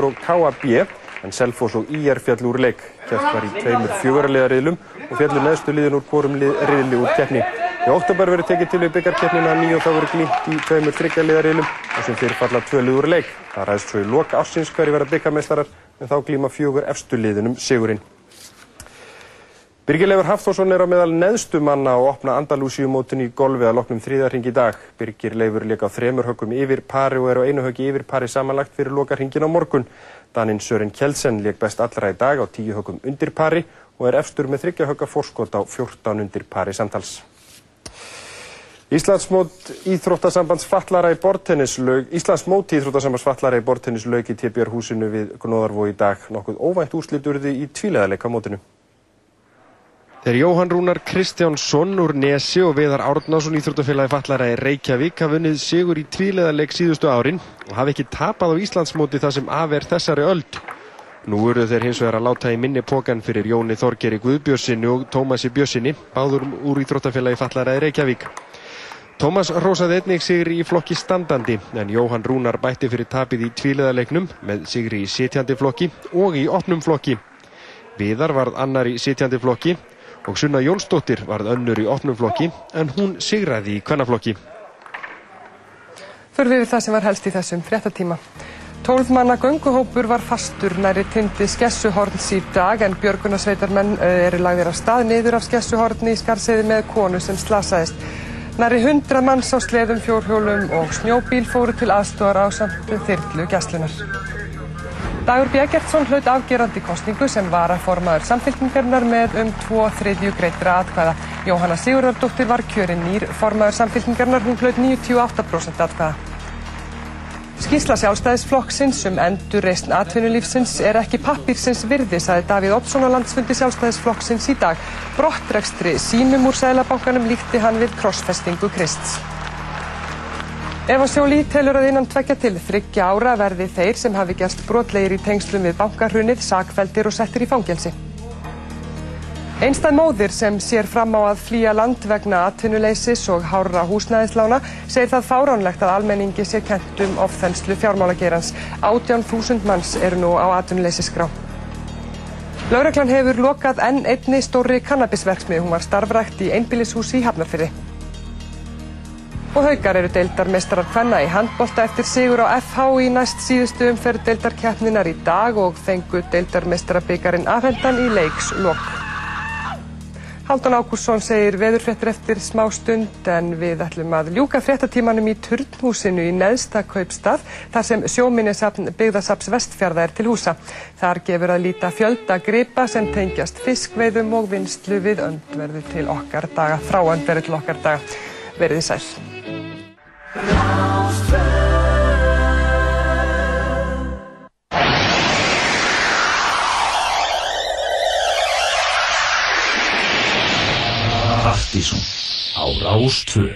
og KAB en Selfoss og IR fjall úr leik. Keft var í tveimur fjöguraliðariðlum og fjallu neðstu liðin úr hvorum riðli úr keppni. Í óttabær verður tekið til við byggarkeppnina nýju og þá verður glýmt í tveimur þryggjaliðariðlum og sem fyrir falla tvö lið úr leik. Það ræðst svo í loka ársins hverju verða byggarmeistarar en þá glýma fjögur efstu liðinum sigurinn. Birgir Leifur Hafþórsson er á meðal neðstu manna og opna Andalúsíumótin í golfi að loknum þrýðarhing í dag. Birgir Leifur leik á þremur höggum yfir pari og er á einu höggi yfir pari samanlagt fyrir lokarhingin á morgun. Daninn Sören Kjeldsen leik best allra í dag á tíu höggum undir pari og er efstur með þryggja högga fórskot á 14 undir pari samtals. Íslandsmót Íþróttasambands fallara í bortennis laug Íslandsmót Íþróttasambands fallara í bortennis laug í TBR húsinu við Gnóðarvó í dag. Nokkuð óvænt úrslit urði í tvíleðarleika mótinu. Þeir Jóhann Rúnar Kristjánsson úr Nesi og Viðar Árnásson Íþróttafélagi fallara í Reykjavík hafa vunnið sigur í tvíleðarleik síðustu árin og hafa ekki tapað á Íslandsmóti það sem afer þessari öld. Nú eru þeir hins vegar að láta í minni pókan fyrir Jóni Þorgeri Guðbjörnsinni og Tómasi Björnsinni, báður úr Íþróttafélagi fallara í Reykjavík. Tómas rósaði einnig sigri í flokki standandi en Jóhann Rúnar bætti fyrir tapið í tvíleðarleiknum með sigri í sitjandi flokki og í opnum flokki. Viðar varð annar í sitjandi flokki og Sunna Jónsdóttir varð önnur í opnum flokki en hún sigraði í kvennaflokki. Fyrir við það sem var helst í þessum fréttatíma. Tólfmanna gönguhópur var fastur næri tindi Skessuhorns í dag en björgunarsveitarmenn eru lagðir af stað niður af Skessuhorni í skarsiði með konu sem slasaðist. Næri hundra manns á sleðum, fjórhjólum og snjóbíl fóru til aðstóðar á samt þyrlu gæslunar. Dagur B. Gertsson hlaut afgerandi kostningu sem var að formaður samfélkingarnar með um 2-3 greitra atkvæða. Jóhanna Sigurðardóttir var kjörin nýr formaður samfélkingarnar, hún hlaut 98% atkvæða. Skísla sjálfstæðisflokksins um endur reysn atvinnulífsins er ekki pappírsins virði, saði Davíð Oddsson á landsfundi sjálfstæðisflokksins í dag. Brottrekstri sínum úr sælabankanum líkti hann við krossfestingu Krists. Eva Sjóli telur að innan tvekja til þryggja ára verði þeir sem hafi gerst brotlegir í tengslum við bankarhunnið, sakveldir og settir í fangelsi. Einstað móðir sem sér fram á að flýja land vegna atvinnuleysis og hárra húsnæðislána segir það fáránlegt að almenningi sé kentum ofþenslu fjármálagerans. 18.000 manns eru nú á atvinnuleysisgrá. Láreglan hefur lokað enn einni stóri kannabisverksmið. Hún var starfrækt í einbýlishúsi í Hafnarfyrri. Og haukar eru deildarmeistarar hvenna í handbolta eftir sigur á FH í næst síðustu umferð deildarkeppninar í dag og fengu deildarmeistarabyggarinn afhendan í leiks lok. Haldan Ákusson segir veðurfrettir eftir smá stund en við ætlum að ljúka frettatímanum í turnhúsinu í neðsta kaupstað þar sem sjóminnesafn byggðasaps vestfjörða er til húsa. Þar gefur að líta fjölda gripa sem tengjast fiskveiðum og vinslu við öndverðu til okkar daga, frá öndverðu til okkar daga. Verðið sæl. Partíson á Rástvö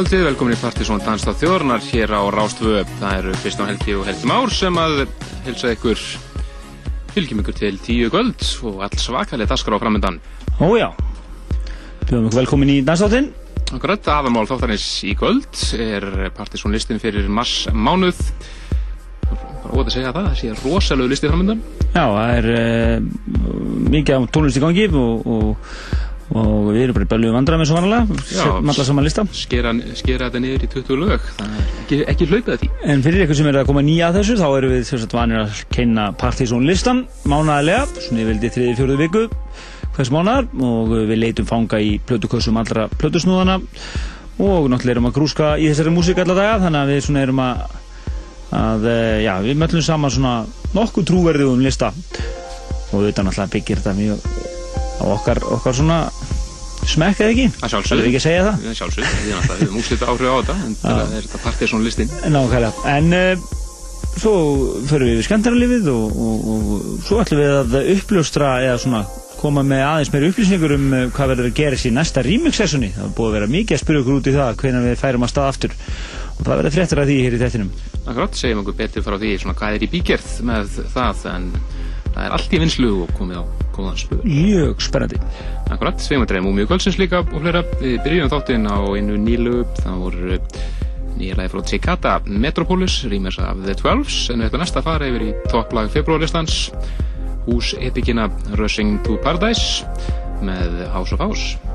kvöldið, velkomin í Partisón Danstáð Þjórnar hér á Rástvö. Það eru Kristján Helgi og Helgi Már sem að hilsa ykkur fylgjum ykkur til tíu kvöld og all svakalega daskar á framöndan. Ójá, bjóðum ykkur velkomin í danstáttinn. Akkurat, aðamál þáttanins í kvöld er Partisón listin fyrir mars mánuð. Bara ótaf að segja það, það sé rosalegu listi framöndan. Já, það er uh, mikið tónlist í gangi og, og, og við erum bara í bellu vandra með svo lista. Skera, skera þetta niður í 20 lög, ekki, ekki hlaupið þetta í. En fyrir ykkur sem er að koma nýja að þessu, þá erum við þess að vanir að kynna Partisón listan mánaðarlega, svona yfirvildi þriði fjóruðu viku hvers mánaðar. Og við leitum fanga í plötukössum allra plötusnúðana. Og náttúrulega erum að grúska í þessari músík alla daga, þannig að við svona erum að að já, við möllum saman svona nokkuð trúverðum lista. Og þetta náttúrulega byggir þetta mjög á okkar, okkar svona smekk eða ekki? Það sjálfsögðu. Það er ekki að segja það? Það sjálfsögðu, því að við höfum úslita áhrif á þetta en það er þetta Partisón listin. Nákvæmlega, en uh, svo förum við við skemmtarlífið og, og, og svo ætlum við að uppljóstra eða svona koma með aðeins meira upplýsingur um uh, hvað verður að gerast í næsta remix-sessoni. Það er búið að vera mikið að spyrja okkur út í það hvenar við færum að stað aftur og það verður fréttur af því hér í þettinum. Akkurat, segjum okkur betur frá því svona hvað er í bígerð með það en það er allt í vinslu og komið á góðan spöð. Mjög spennandi. Akkurat, segjum að dreifum múmið kvöldsins líka og flera. Við byrjum þáttinn á einu nýlu, það voru nýja lagi frá Cicada Metropolis, rýmers af The Twelves en þetta næsta fara yfir í topplag februarlistans hús epikina Rushing to Paradise með House of House.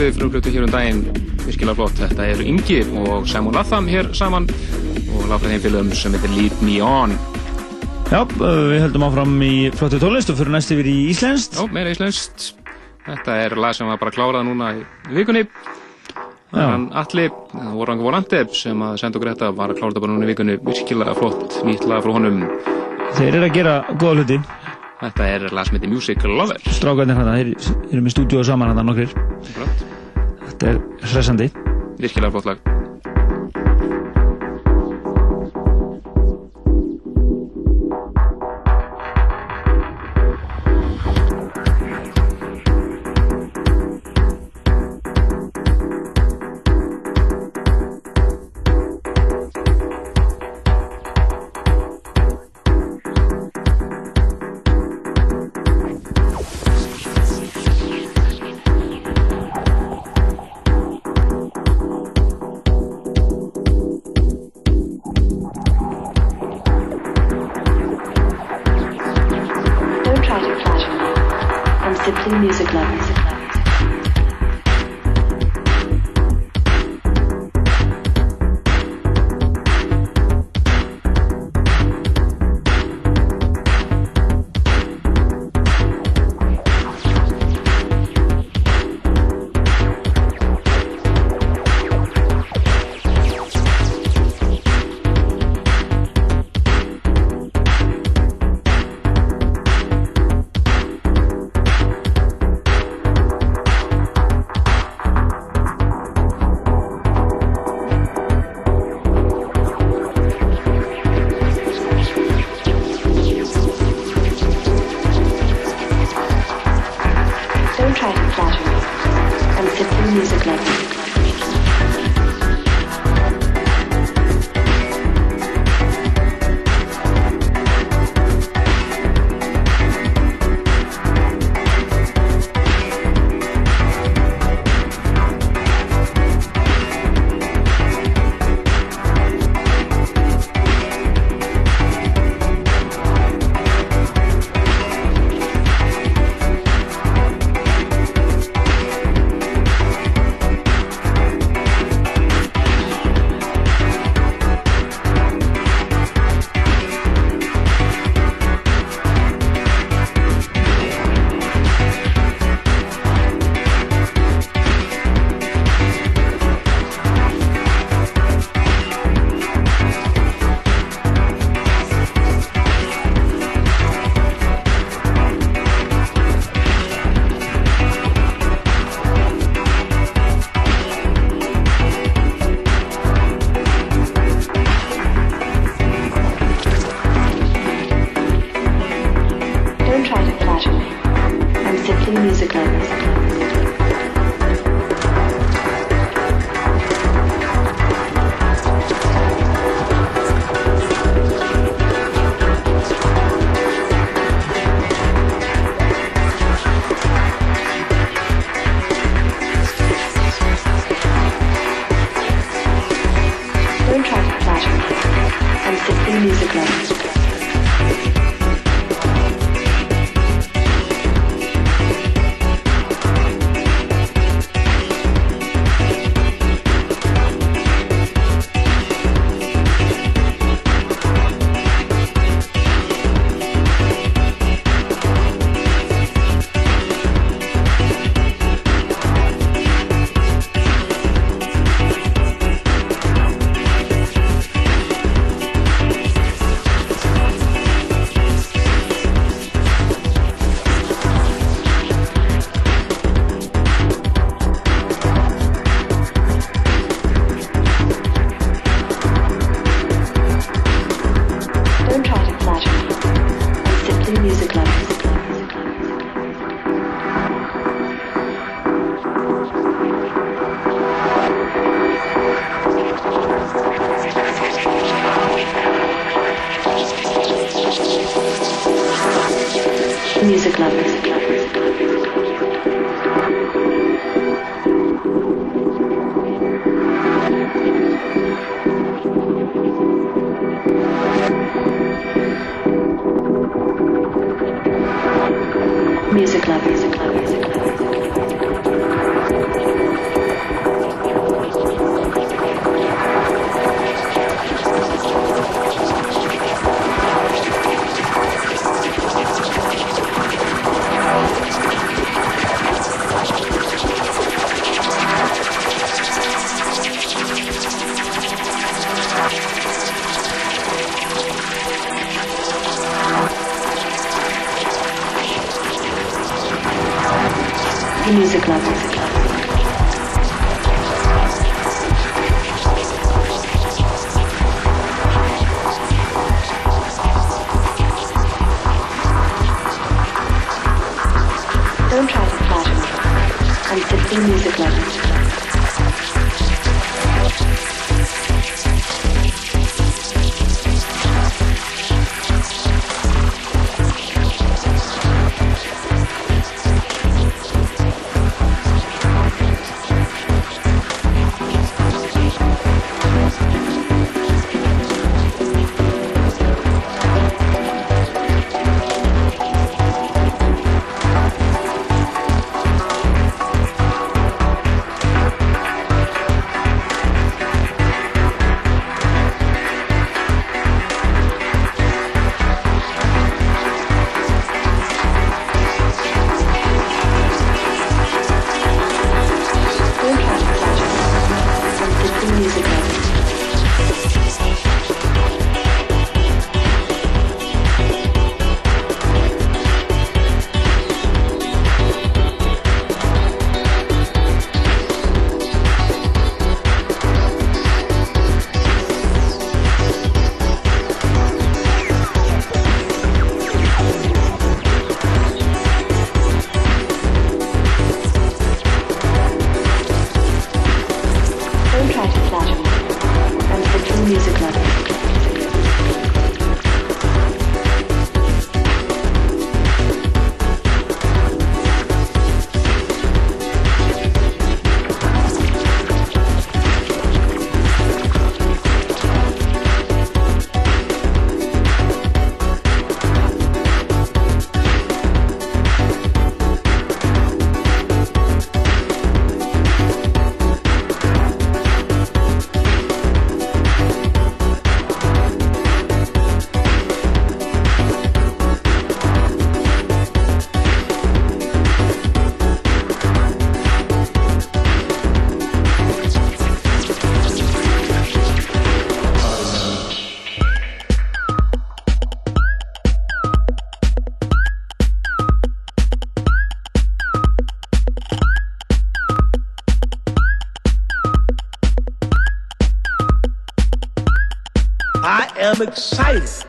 Við frumflutu hér um daginn virkilega flott. Þetta eru Ingi og Simon Latham hér saman og láta þeim fylgum sem heitir Lead Me On. Já, við höldum áfram í flottu tónlist og fyrir næst yfir í Íslenskt. Já, meira Íslenskt. Þetta er lag sem var bara klárað núna í vikunni. Þann Alli, Orang Volanteb sem að senda okkur þetta var að klára þetta bara núna í vikunni. Virkilega flott, nýtt lag frá honum. Þeir eru að gera góða hluti. Þetta er lag sem heitir Music Lover. Strákarnir hérna, þeir eru með stúdíu saman hérna nokkrir. Þetta er hressandi. Virkilega flott lag. 50 music levels. Don't try to flatter me. I'm 50 music levels. I'm excited.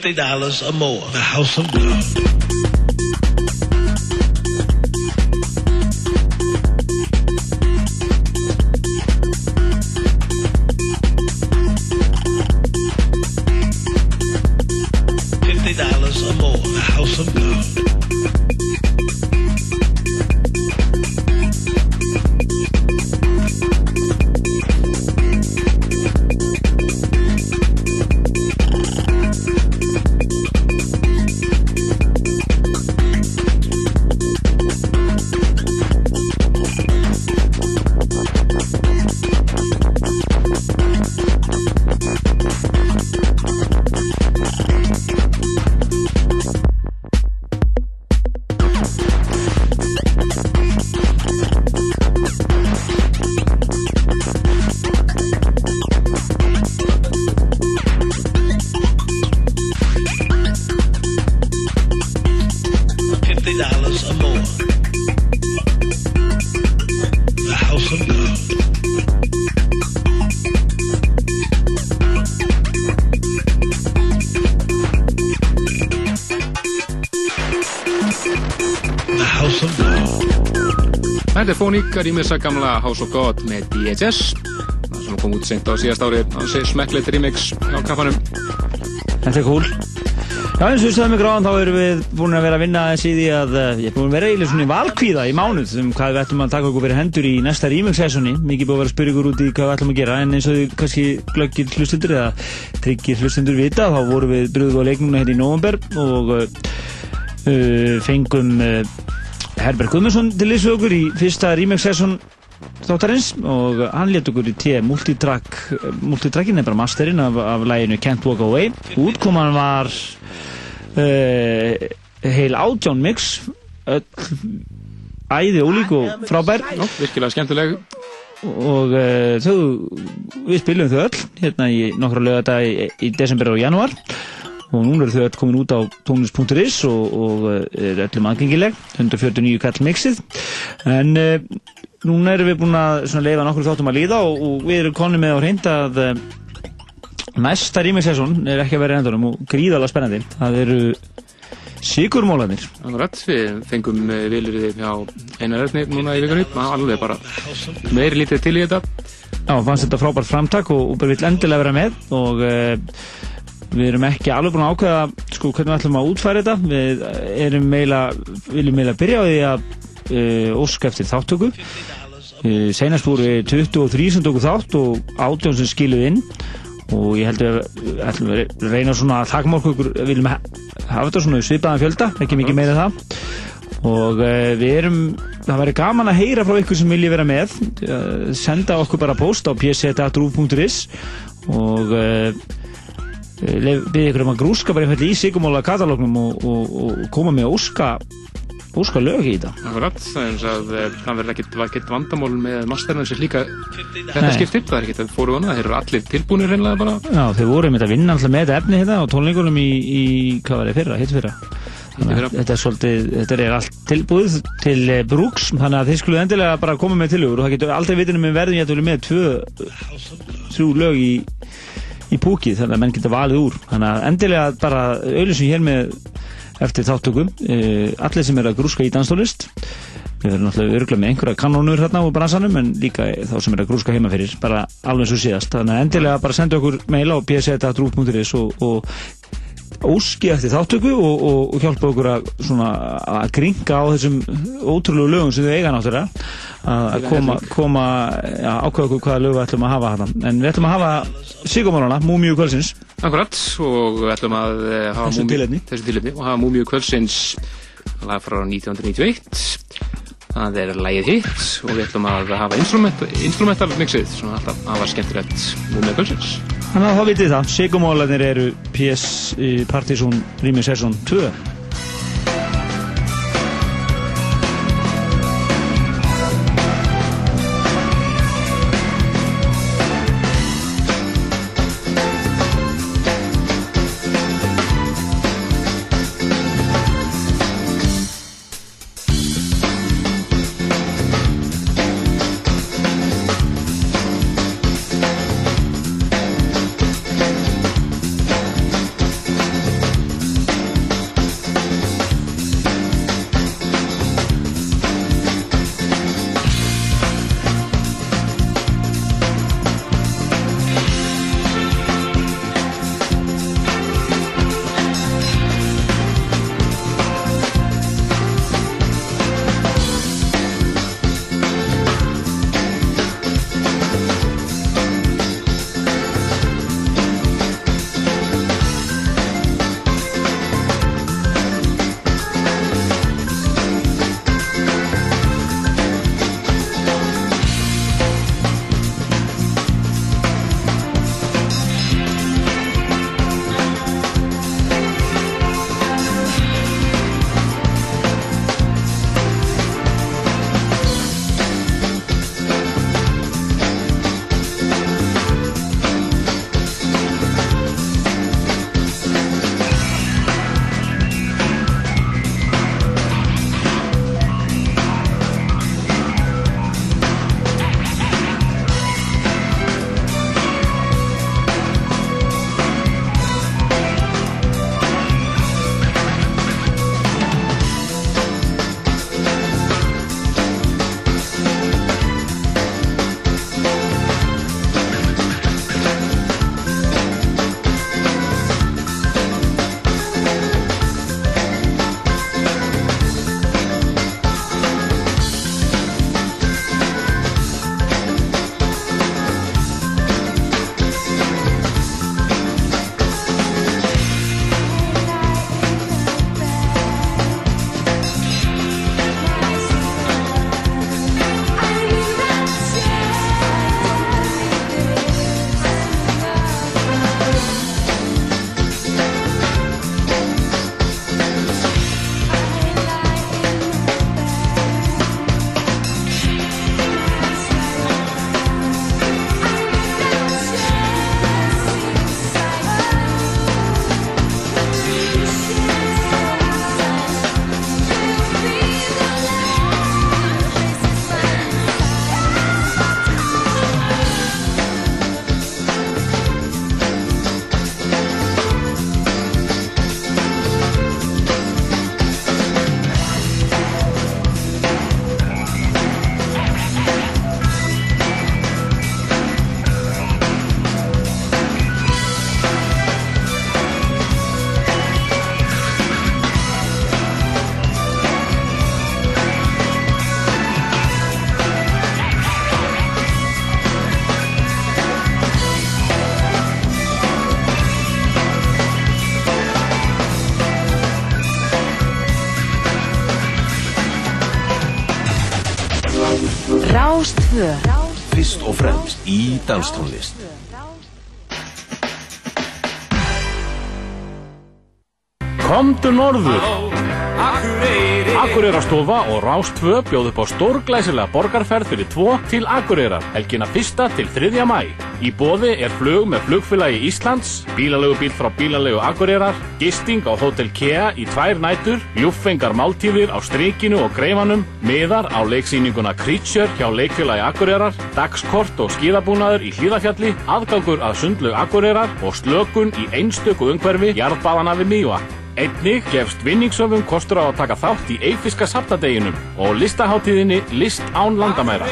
$50 or more. The House of God. Fifty dollars or more. The house of God. Enderphonic að rýmisa gamla House of God með DHS sem kom út sent á síðast ári á sig smekklegt remix á kappanum. Þetta er cool. Já eins og við stöðum ykkur á þá erum við búin að vera að vinna í því að uh, ég er búin að vera eiginlega svona í valkvíða í mánuð um hvað við ætlum að taka okkur fyrir hendur í næsta remix-sessoni mikið búin að vera að spyrja ykkur út í hvað við ætlum að gera en eins og þið kannski glöggir hlustundur eða tryggir hlustundur vita þá vorum við bröðuð á leiknuna hérna í november og uh, uh, Herbert Guðmundsson til þessu okkur í fyrsta remix-sesson þáttarins og hann let okkur í T multitrack multitrackin er bara masterinn af, af læginu Can't Walk Away. Útkoman var uh, heil átján mix öll æði ólík og frábær. Já, virkilega skemmtileg. Og uh, þau við spilum þau öll hérna í nokkra lögata í, í desember og januar og núna eru þau öll komin út á tónlist.is og, og er öllum aðgengileg. 149 kall mixið. En uh, núna erum við búin að leifa nokkur þáttum að líða og, og við erum konið með á hreint að uh, næsta rýmingsesson er ekki að vera endunum og gríðalega spennandi. Það eru sigurmólanir Akkurat, við fengum vilurðið hjá einar erfni núna í vikunni. Alveg bara meiri lítið til í þetta. Já, fannst þetta frábært framtak og Uber vill endilega vera með og uh, við erum ekki alveg búin að ákveða sko hvernig við ætlum að útfæra þetta. Við erum meila, viljum meila byrja á því að uh, óska eftir þáttöku uh, senast voru 23 sem tóku þátt og 18 sem skiluð inn. Og ég held að við ætlum að reyna svona að þakmálku ykkur, við viljum hafa þetta svona svipaðan fjölda, ekki mikið meira það. Og uh, við erum það væri gaman að heyra frá ykkur sem vilja vera með. Uh, senda okkur bara post á psetatrú.is og uh, byrja ykkur um að grúska bara einhvern í sigumóla katalógnum og, og, og koma með óska óska lög í þetta. Akkurat, þannig að það verður ekkert, vandamál með masterna sem líka þetta skiptir, það er ekkert að fóru vana, þeir eru allir tilbúinir reynilega bara. Já, þeir voru með að vinna alltaf með þetta efni hérna á tónleikunum í, í hvað var það fyrra, hitt fyrra. Að þetta er svolítið, þetta er allt tilbúið til brúks, þannig að þeir skulle endilega bara koma með tilugur og það getur aldrei vitinu með verðin ég ætla með tvö þrjú lög í, í púkið, þannig að menn geta valið úr. Þannig að endilega bara auðvitað hér með eftir þáttökum allir sem er að grúska í danstólist við verðum náttúrulega örgulega með einhverja kanónur hérna á bransanum en líka þá sem er að grúska heima fyrir bara alveg svo síðast. Þannig að endilega bara senda okkur mail á pseta.ru.is og, og óski eftir þáttöku og, og, og hjálpa okkur að, svona, að gringa á þessum ótrúlegu lögum sem þau eiga náttúrulega. Að koma, koma ja, ákveða okkur hvaða lög við ætlum að hafa hérna en við ætlum að hafa Sigurmálana, Múmiu kvölsins Akkurat, og við ætlum að hafa þessu tilefni. þessu tilefni og hafa Múmiu kvölsins lag frá 1991 það er lagið hitt og við ætlum að hafa instrument, instrumental mixið svona alltaf að hafa skemmtilegt Múmiu kvölsins Þannig að þá vitið það, Sigurmálanir eru PS Partizón Rými Sesson 2 og fremst í danstónlist. Komdu norður Akureyrastofa og Rástvö bjóð upp á stórglæsilega borgarferð fyrir tvo til Akureyrar helgina fyrsta til 3. mæ. Í bóði er flug með flugfélagi Íslands, bílalegu bíl frá bílalegu Akureyrar, gisting á Hotel Kea í tvær nætur, ljúffengar máltíðir á strikinu og greifanum, miðar á leiksýninguna Creature hjá leikfélagi Akureyrar, dagskort og skíðabúnaður í hlýðafjalli, aðgangur að sundlug Akureyrar og slökun í einstöku umhverfi jarðbáðana við Mývatn. Einnig gefst vinningsöfum kostur á að taka þátt í eifiska saptadeginum og listaháttíðinni List án landamæra.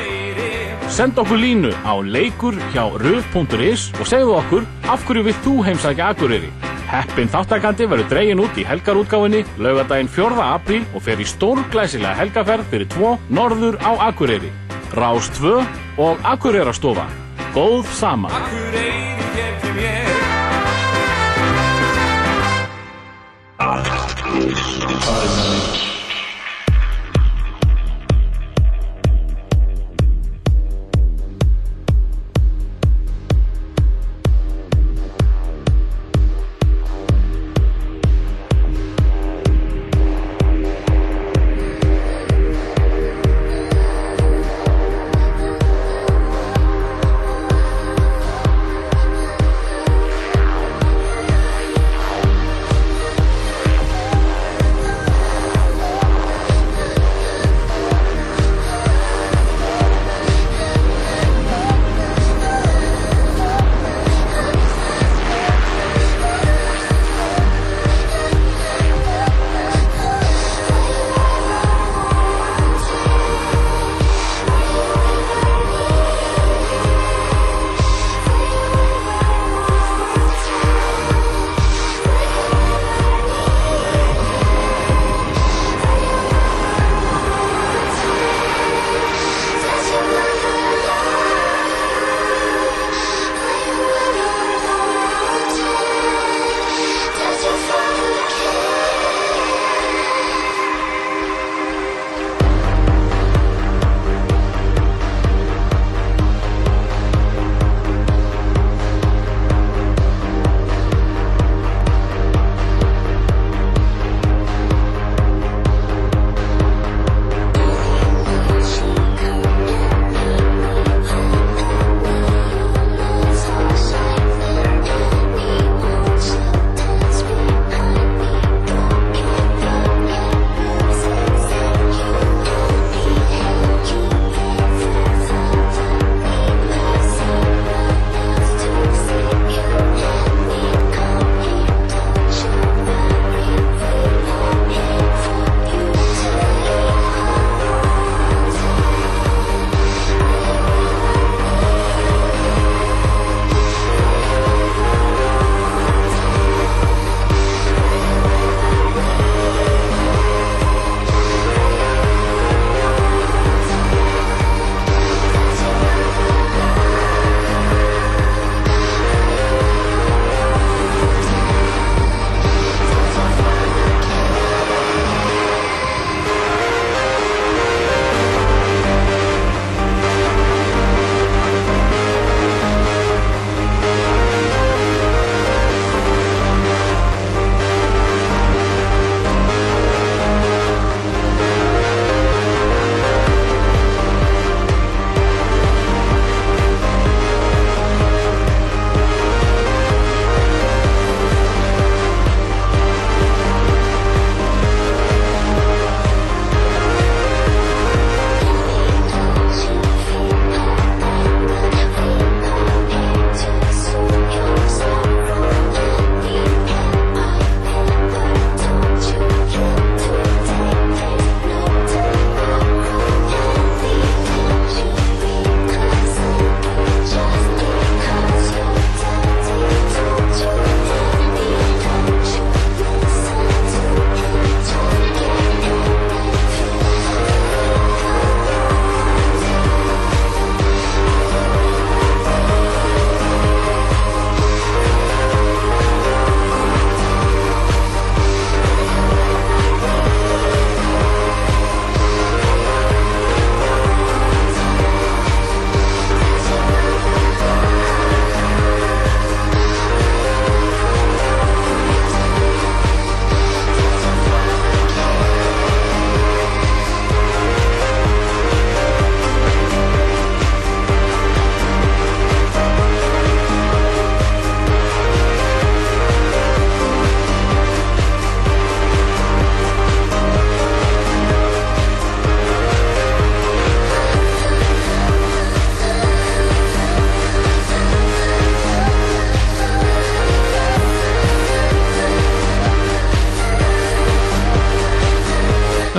Send okkur línu á leikur hjá ruf.is og segðu okkur af hverju vilt þú heimsækja Akureyri. Heppin þáttakandi verður dregin út í helgarútgáfinni laugadaginn 4. apríl og fer í stórglæsilega helgaferð fyrir tvo norður á Akureyri. Rás 2 og Akureyrarstofa. Góð sama. Akureyri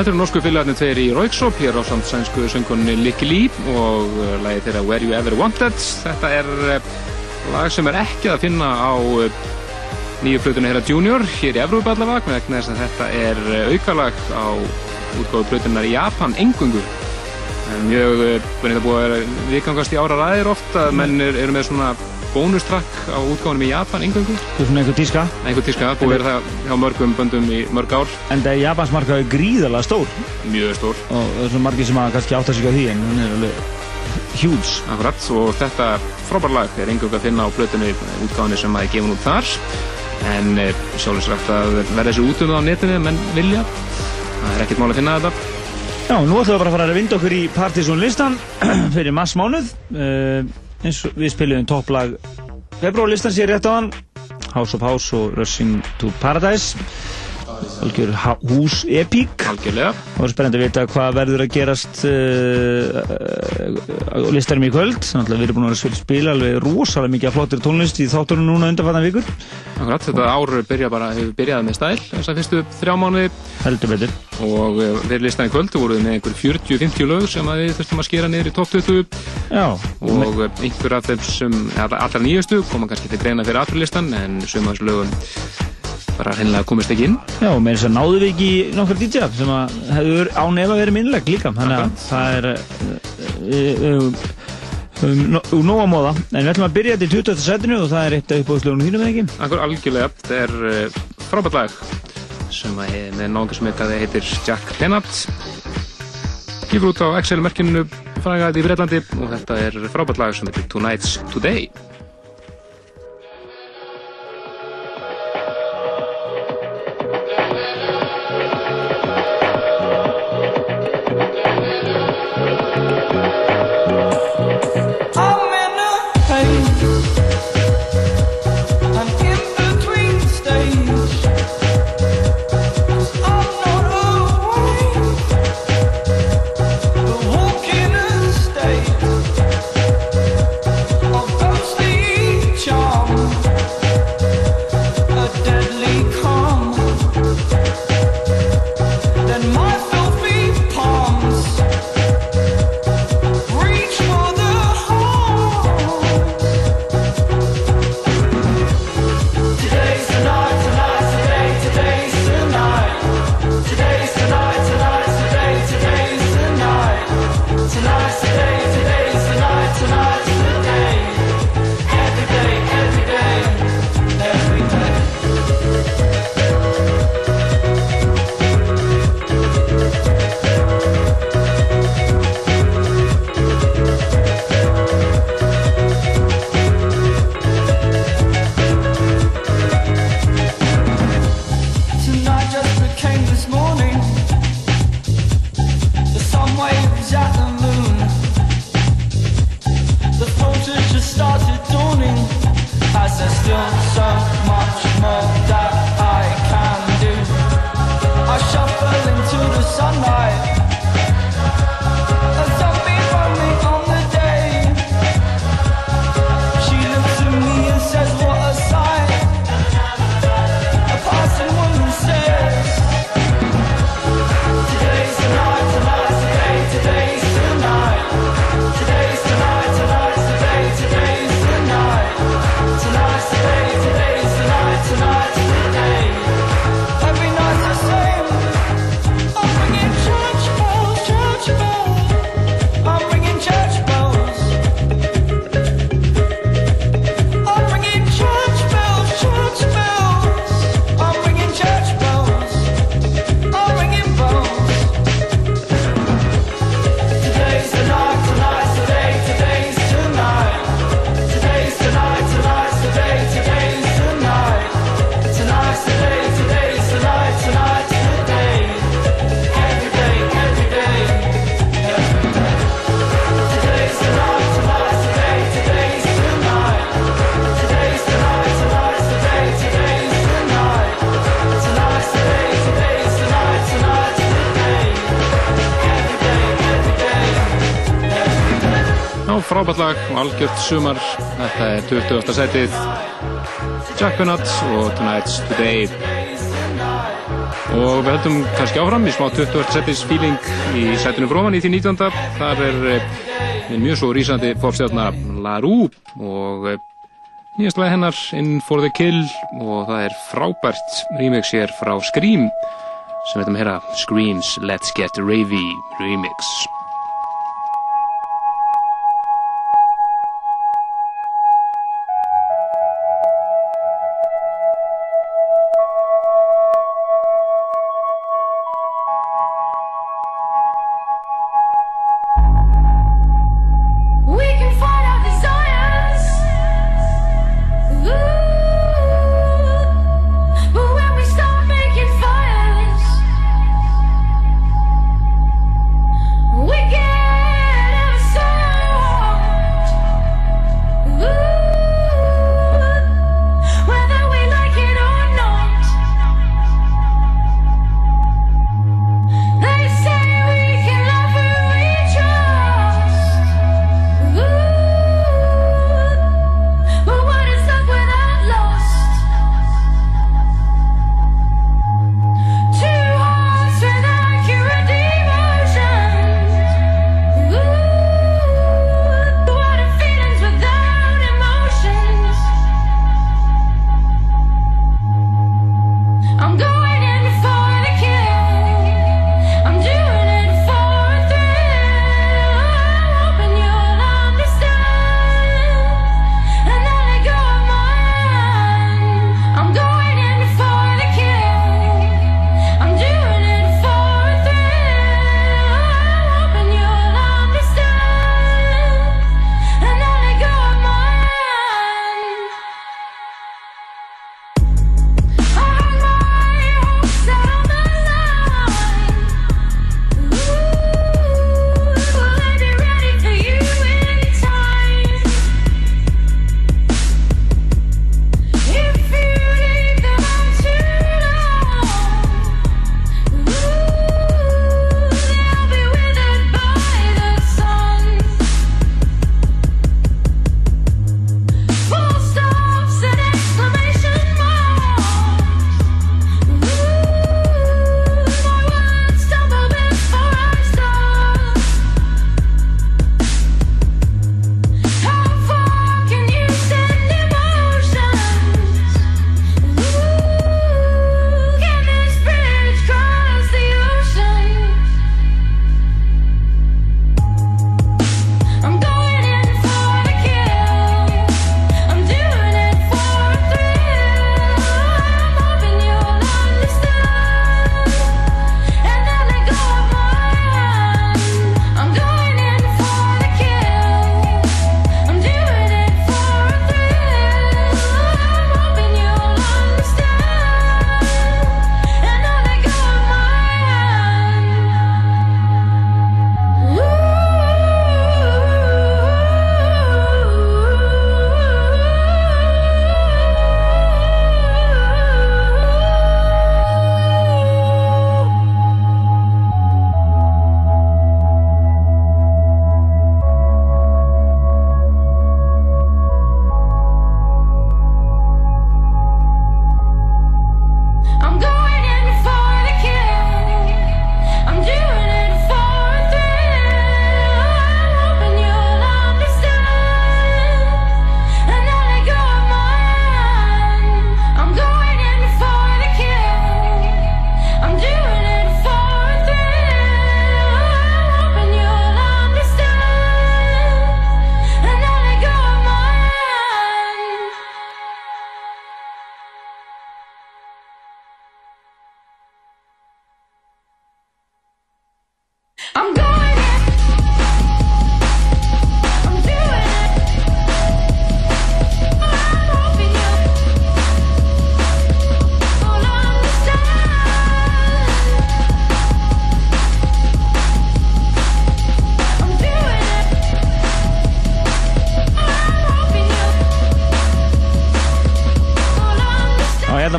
Þetta eru norsku félagarnir tveir í Rauksóp, hér á samt sænsku söngunni Licky Lee og uh, lagið þeirra Where You Ever Wanted. Þetta er uh, lag sem er ekki að finna á uh, nýju plötunni þeirra Junior, hér í Evrópa allavega, vegna þess að þetta er aukalag á útgáðu plötunar í Japan, engungu. En mjög, uh, þetta búið að vera vikangast í ára ræðir oft að menn er- eru með svona bónustrakk á útgáðunum í Japan, engungu. Þetta er svona einhver tíska. Einhver tíska, búið vera það hjá mörgum böndum í mörg ár, En það er Japansmarkaði gríðarlega stór mjög stór. og það er svona margir sem að kannski átta sig á því en hún er alveg huge. Akkurat, og þetta frábær lag er engung að finna á plötunni útgáðinni sem að er gefin út þar en e, sjálfsagt að verða þessi út um það á netinu menn vilja það er ekkert mál að finna þetta Já, nú ætlum við bara að fara að vinda okkur í Partiðsson listan fyrir massmánuð. Eins og við spilum topplag februarlistan sér rétt á hann. House of House og Rushing to Paradise. Algjör hús epík. algjörlega Og spennandi að vita hvað verður að gerast uh, uh, á listanum í kvöld. Þannig að við erum búin að vera að spila alveg rosalega mikið af flottir tónlist í þáttunum núna undanfattan vikur. Akkurat, þetta ár byrja bara, hefur byrjað með stæl þess að fyrstu þrjá mánuði Heldur betur. og e, við listan í kvöld voruð með einhver 40-50 lög sem við þurftum að skera niður í topp 20 Já, og e, einhver af þeim sem allar nýjastu koma kannski til greina fyrir afturlistan en suma þessu lögum bara hreinlega komist ekki inn. Já, og með þess að náðu við ekki nokkur DJ sem að hefur án efa verið minnleg líka. Þannig að það er uh, uh, um, no- úr nóg að móða. En við ætlum að byrja þetta í 20. setinu og það er eitt af uppbóðslögunum þínum eða ekki? Akkur algjörlega, þetta er frábært lag sem að er með náðungur sem eitthvað heitir Jack Lennart Gifur út á Excel-merkinu frægaði í Breitlandi og þetta er frábært lag sem heitir Tonight's Today algjört sumar þetta er 20. setið Jack Bennett og Tonight's Today Og við höldum kannski áfram í smá 20. setis feeling í sætinu fróman í því 19. Þar er eh, mjög svo rísandi popstjárna La Rue og eh, nýjast lag hennar In for the Kill og það er frábært remix hér frá Scream sem við ætlum að heyra Screams Let's Get Ravey remix.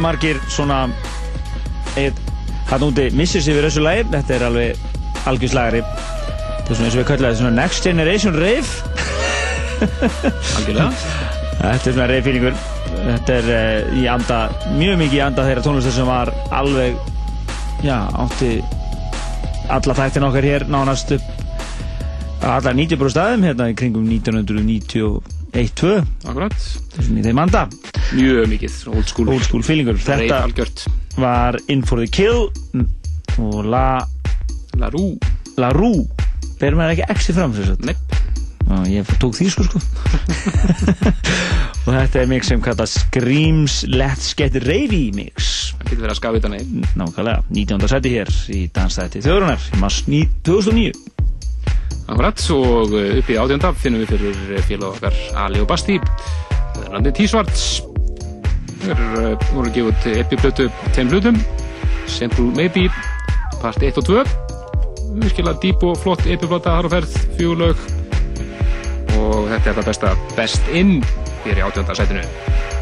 margir svona hann úti missir sér við þessu lægi þetta er alveg algjörðslagari þetta er svona eins og við kallum þetta svona next generation rave algjörlega. Þetta er svona rave fílingur þetta er eh, í anda mjög mikið í anda þeirra tónlistar sem var alveg já átti alla þættin okkar hér nánast upp alla 90 brú staðum hérna í kringum 1990 1-2 þessum í þeim anda. Mjög mikið old school, old school feelingur. Þetta var In for the Kill og La La Rú La Rú ber maður ekki ekki fram þess að ég tók því sko sko. Og þetta er mix sem kallast Screams Let's Get Ravey mix. Það getur verið að skafu þetta nefn nákvæmlega. 19. seti hér í Danstæti Þjóðrunar í maður 2009 Akkurat, og uh, upp í átjönda finnum við fyrir félag okkar Ali og Basti Þennandi T-Svarts Þeir uh, voru að gefa út epiplötu tveim hlutum Simple Maybe part 1 og 2 virkilega dýp og flott á ferð, fjögulög og þetta er það besta Best In fyrir í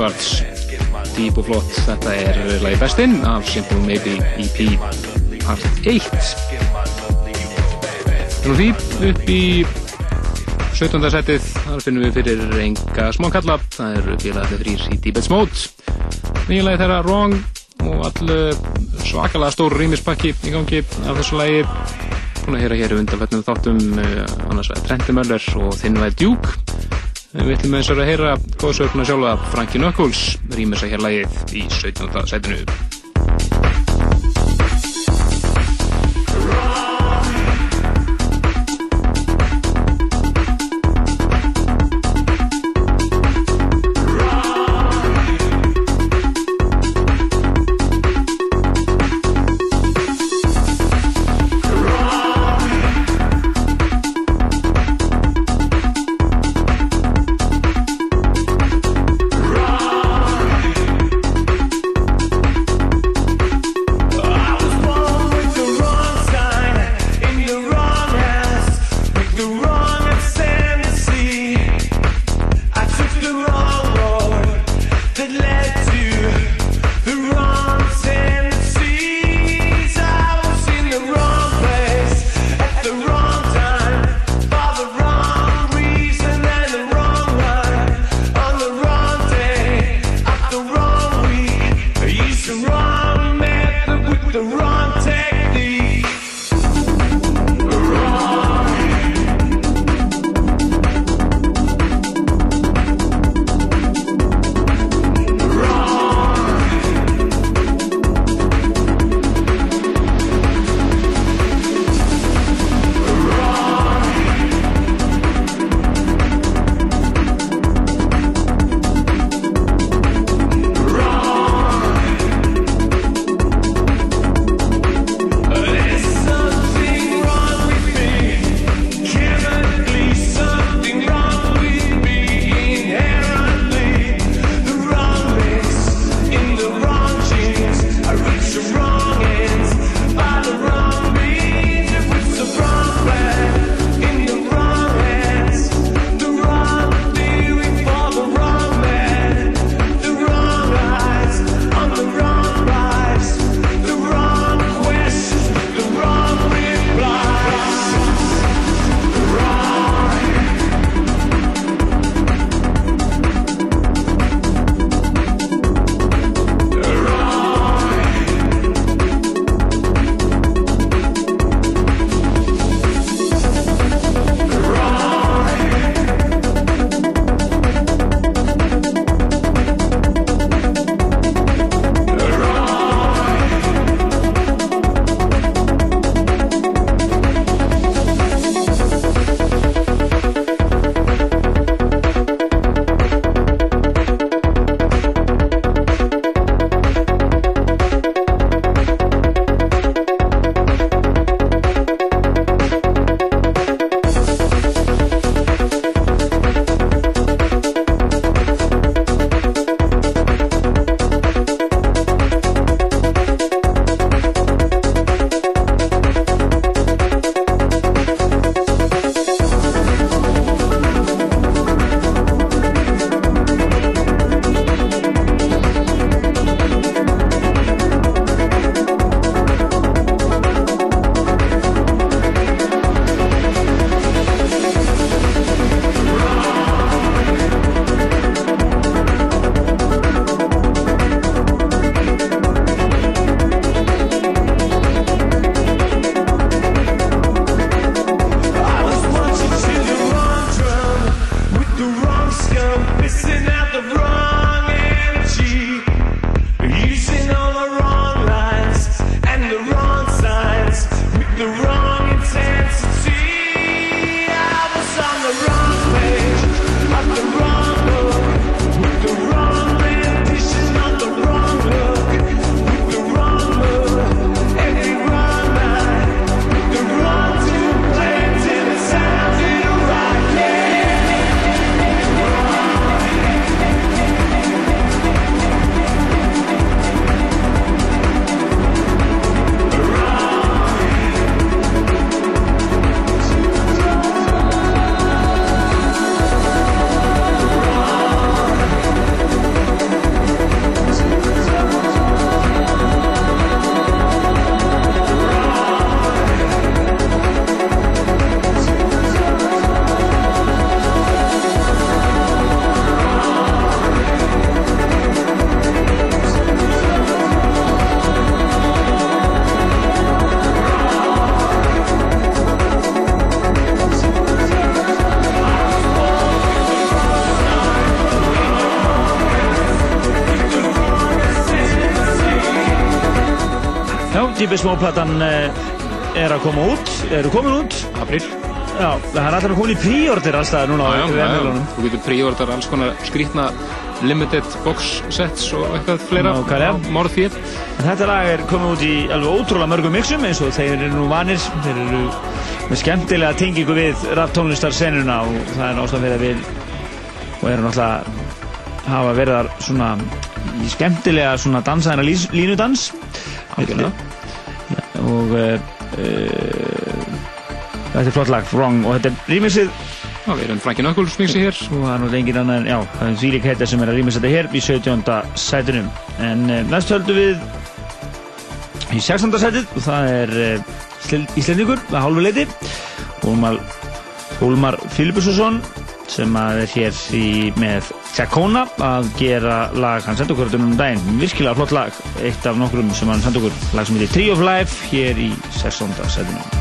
T-Svarts Deep og flott, þetta er lagi bestinn af Simple Maybe EP part 1 Nú því upp í 17. setið. Þar finnum við fyrir enga smá kalla. Það eru félagarnir þrýr í Deepest Mode. Nýja lagi þeirra Wrong og all svakalega stór rýmispakki í gangi af þessu lagi. Búin að heyra hér undanfætnum þáttum uh, annars vegar Trenti Möller og Þinn Væð Djúk Við ætlum eins og að heyra góðsöguna sjálfa Franki Knuckles rýmur sér hér lagið í 17. setinu. Já, Deepest Mode platan eh, er að koma út, eru komin út. April. Já, það er alltaf komin í príordir allstað núna á vefnvelunum. Þú getur príordar alls konar skrítna limited box sets og eitthvað fleira á Morðfíð. En Þetta lag er komið út í alveg ótrúlega mörgum mixum eins og þeir eru nú vanir, þeir eru með skemmtilega tengingu við rap tónlistarsenuna og það er ástæðan fyrir að við og eru náttúrulega hafa verið þar svona í skemmtilega svona dansaðina línudans Algjörlega. Og uh, uh, þetta er flott lag, Wrong og þetta er rýmisið Já, við erum Frankie Knuckles mixi hér. og það er náttúrulega engin annar en já, það er Zvílik heita sem er að rýmis þetta hér í 17. sætunum en uh, næst höldum við í 16. sætið og það er Íslendingur að hálfu leiti Hólmar, Hólmar Filipusson sem er hér í, með Tjakona að gera lag hann sendi okkur um daginn, virkilega flott lag eitt af nokkrum sem hann sendi okkur lag sem heitir Tree of Life hér í 16. sætunum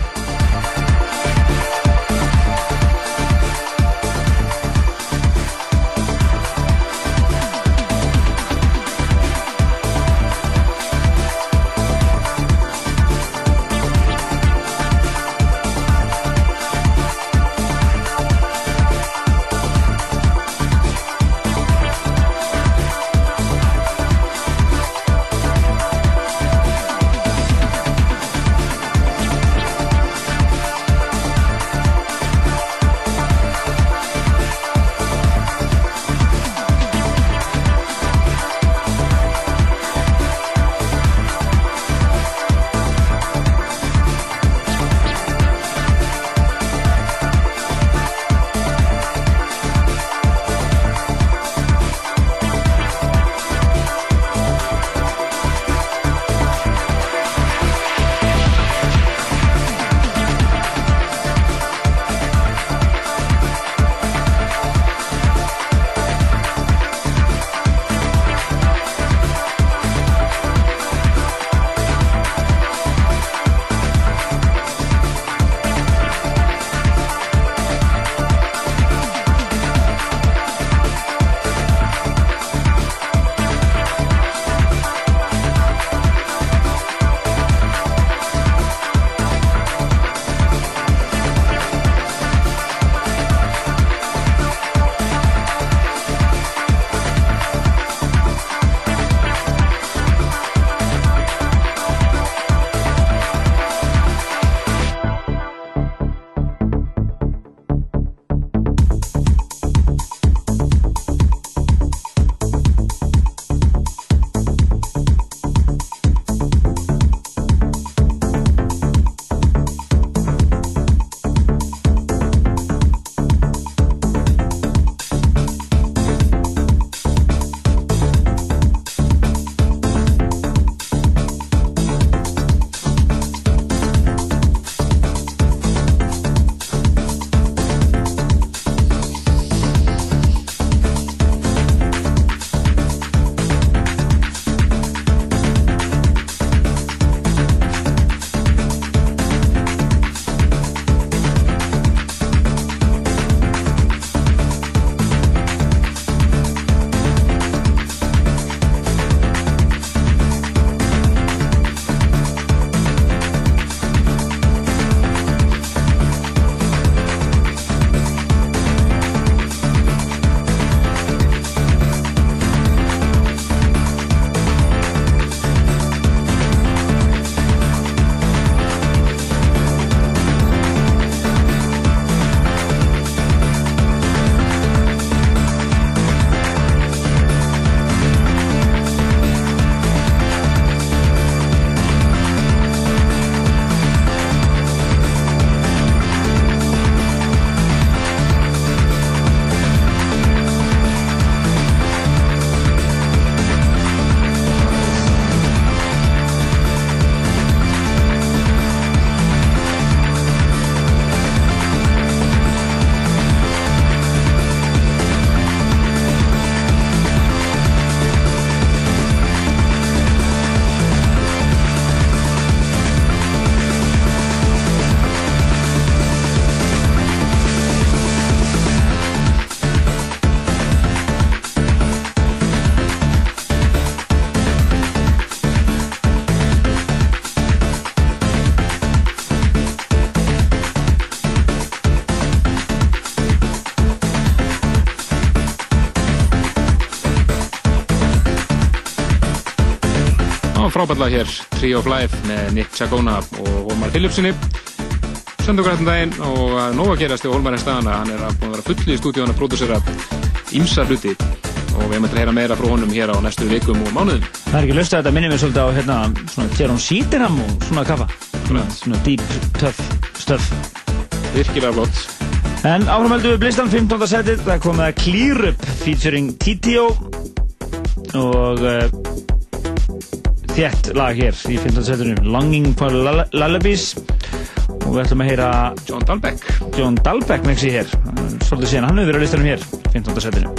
frábæðlega hér Tree of Life með Nick Chagona og Holmar Philipsinni söndugur hættum daginn og að nóg að gerast í Holmar en staðana hann er að búin að vera fulli í stúdíun að pródúsera ýmsa hluti og við erum að heyra meira frá honum hér á næstu vikum og mánuðum Það er ekki löst að þetta minnir mér svolítið á hérna, svona Tjeron Sítinam og svona kaffa. Svona, svona deep, tough stuff. virkilega flott En áframöldu við Blistan 15. setið, það kom það Clear Up featuring TTO og uh, þétt lag hér í 15. setinu, Longing for Lull- Lullabies og við ætlum að heyra John Dahlbeck John Dahlbeck mexi hér, svolítið síðan hann hefur verið á listanum hér, 15. setinu.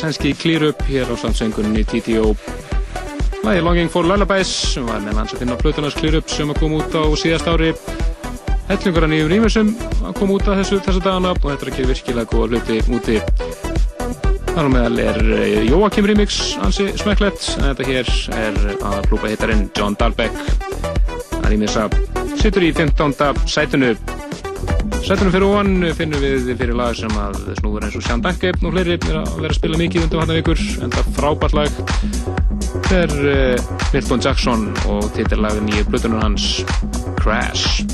Sænski, sænski Clear Up hér á samsöngunni TTO. Lægi Longing for Lullabies sem var með hans að finna Plutunars Clear Up sem að koma út á síðast ári. Hellingur að nýjum rýmisum að koma út af þessu þessa dagana og þetta er ekki virkilega góða hluti úti. Þar á meðal er eh, Joakim remix ansi smekklegt en þetta hér er að klúpa hittarinn John Dahlbeck. Það rýmisa situr í 15. sætunu Sættunum fyrir ofan finnum við fyrir lag sem að snúður eins og Sján Danke og fleiri er að vera að spila mikið undir hann vikur en það frábært lag þetta er uh, Milton Jackson og titillagin í blutunum hans Crash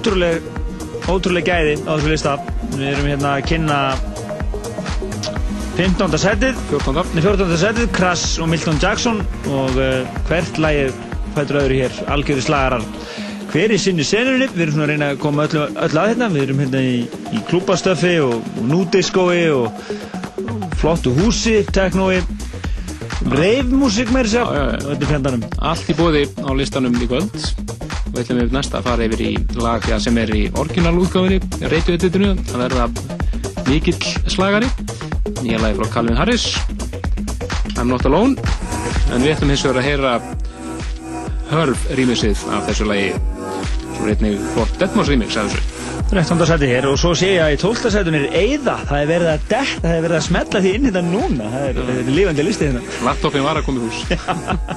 ótrúleg, ótrúleg gæði á þessu lista. Við erum hérna að kynna 15. setið, 14. Nei, 14. setið, Crash og Milton Jackson og uh, hvert lagið fættur öðru hér, algjöri slagarar. hver í sinni senunni, við erum svona að reyna að koma öllu, öllu að hérna, við erum hérna í, í klúbastöfi og, og núdiskói og, og flottu húsi, teknói, reifmúsik með þess að, þetta er fjandanum. Allt í bóði á listanum í kvöld. Ætlum við næst að fara yfir í lag sem er í orginalútgáfinni, reytuðetitinu, að verða mikill slagari. Nýja lagi frá Calvin Harris, I'm Not Alone. En við ætlum hins vegar að heyra Hörf rýmisið af þessu lagi. Svo einnig flott Deadmau5 remix af þessu. 13. seti hér og svo sé ég að í 12. setun er Eyða, það er verið að detta, það er verið að smetla því inn hérna núna, það er, það er lífandi listi hérna. Laptopin var að koma í hús.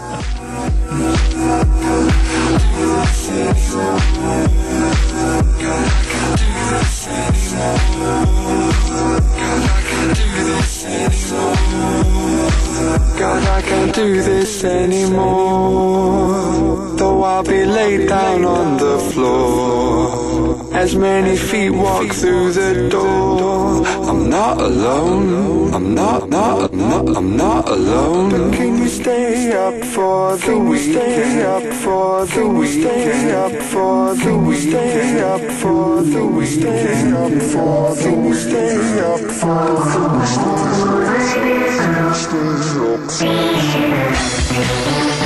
Many feet walk through the door. I'm not alone. I'm not, not, not, I'm not alone. But can you stay up for the weekend? Stay up for the weekend? Stay up for the weekend? Stay up for the weekend? Stay up for the weekend? Stay up for the weekend? Light,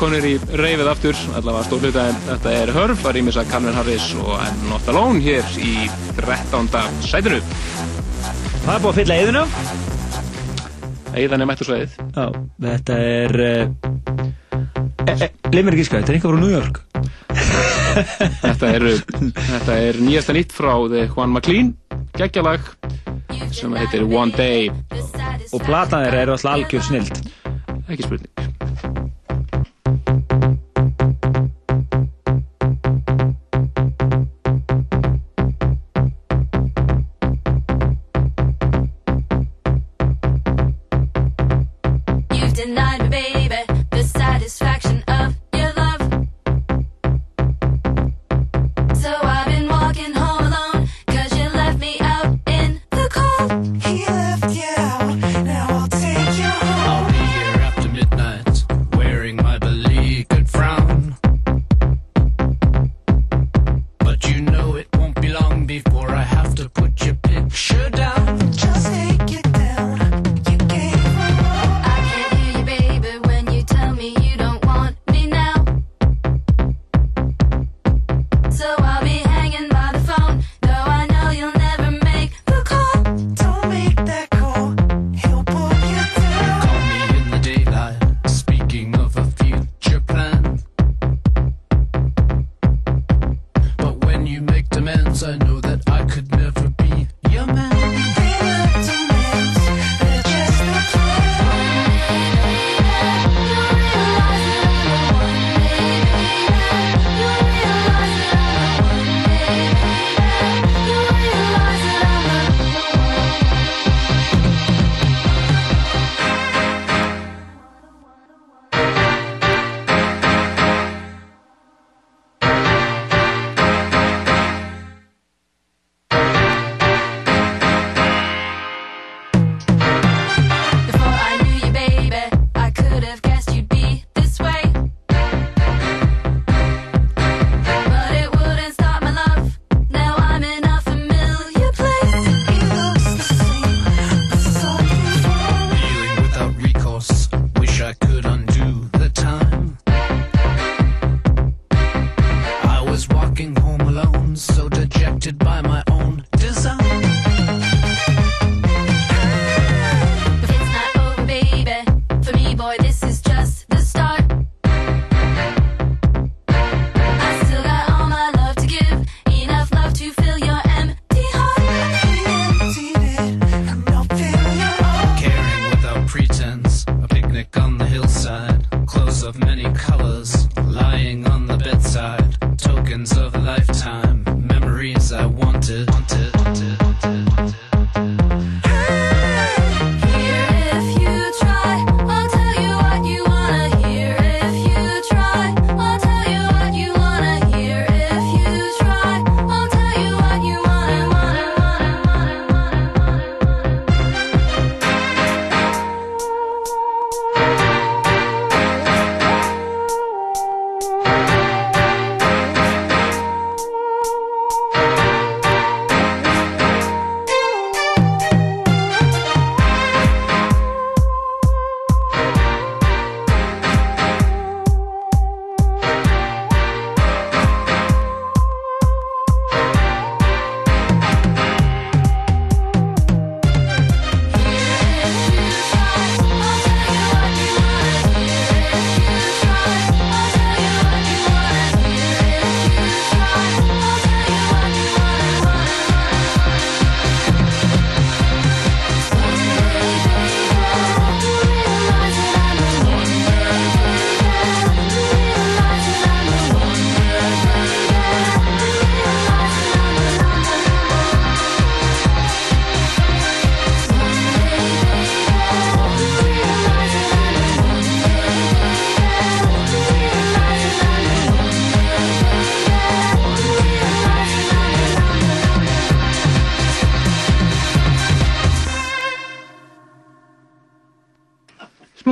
konir í reyfið aftur, allavega stór hluta en þetta er Hörf, að rýmis að Calvin Harris og I'm Not Alone hér í 13. sætinu. Það er búið að fylla eðuna. Eðan er mættu sveiðið. Já, þetta er, uh, e, e, leið mér ekki skæð, þetta er einhver frá New York. Þetta er, þetta er nýjasta nýtt frá The Juan McLean, geggjalag, sem heitir One Day. Og platan þeirra eru alltaf algjör snild. Ekki spurning.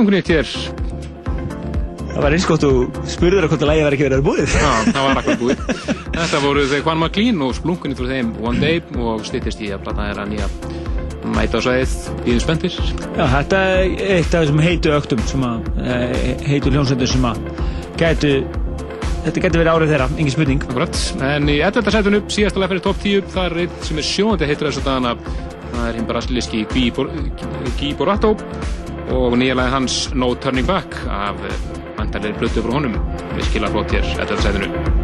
Splunkunýtt hér Það var eins og spurður að hvort að lægi var ekki verið að búið. Já, það var akkur búið. Þetta voru þeir Juan McLean og splunkunýtt frá þeim One Day og styttist í að plata þeirra nýja mæta á sæðið bíðum spenntir. Já, þetta er eitt af þessum heitu öktum sem að, eh, heitu hljómsveitur sem að gætu, þetta getur verið árið þeirra, engin spurning. Akkurat, en í 11. sætunu, síðasta lag fyrir top 10, það er einn sem er sjóðandi heitur þessu dagana, það er hinn brasilíski Guy Bor- Guy Borato og nýja lagi hans No Turning Back af vantarlega blötu frá honum, virkilega flott hér, 11. sætunu.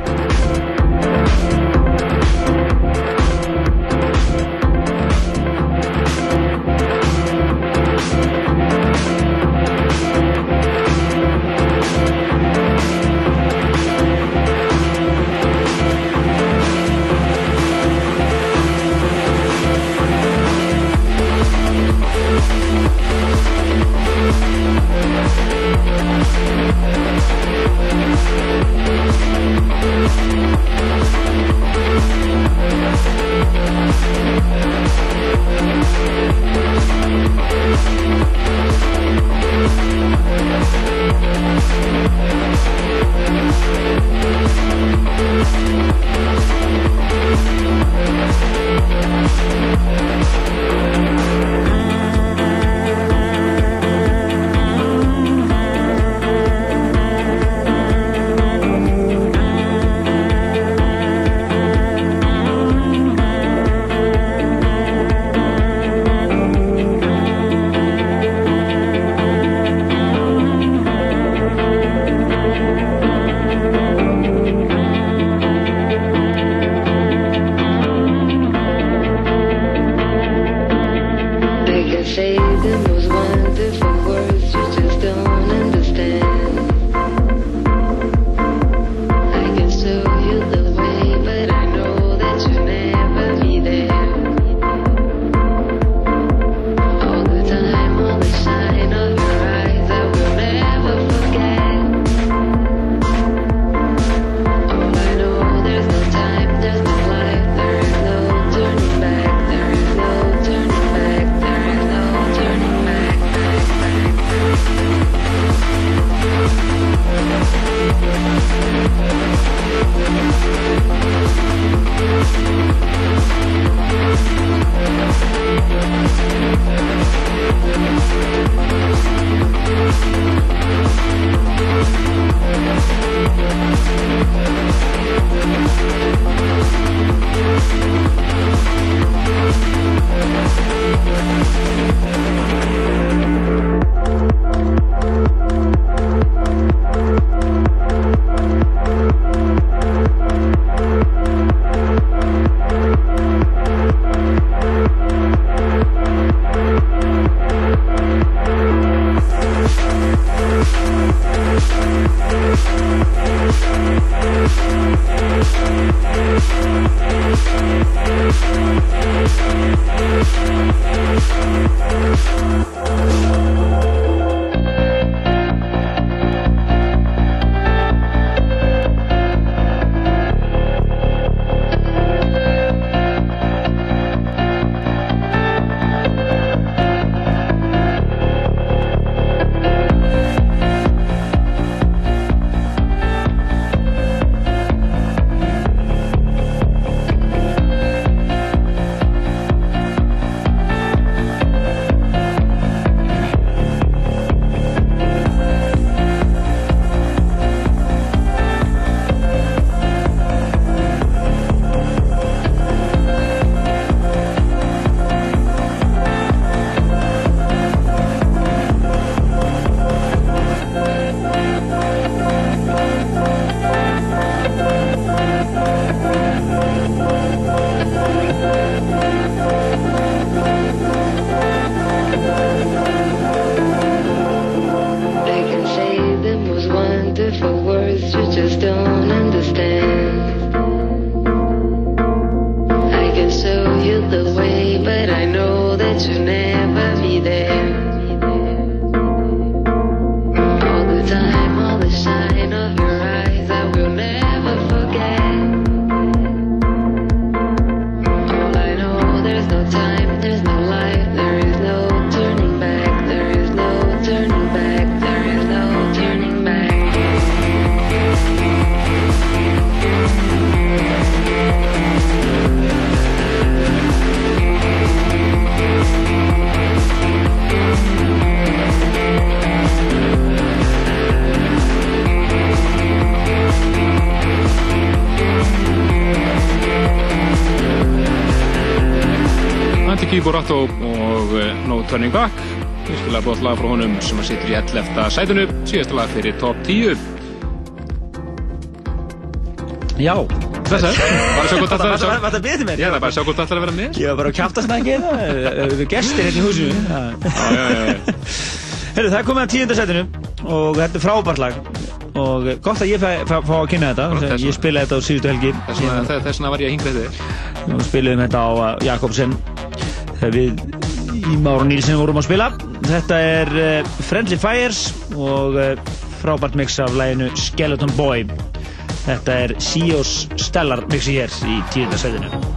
11. sætunu síðasta lag fyrir top 10 Já. Þess að, bara sjá hvort allar það betið mér? Já, það er bara að sjá hvort allar að vera með. Ég var bara að kjáta snakki Við erum gestir hérna í húsinu. Já, já, já. Herru, það er komið að tíunda setinu og þetta er frábært lag. Og gott að ég fá, að kynna þetta ég spilaði þetta á síðustu helgi. Þess vegna- var ég að hingra þig. Og spiliðum þetta á uh, Jakobsen. Þegar við í Máru Nílsen vorum að spila. Þetta er uh, Friendly Fires og uh, frábært mix af læginu Skeleton Boy. Þetta er Sios Stellar mixi hér í tíunda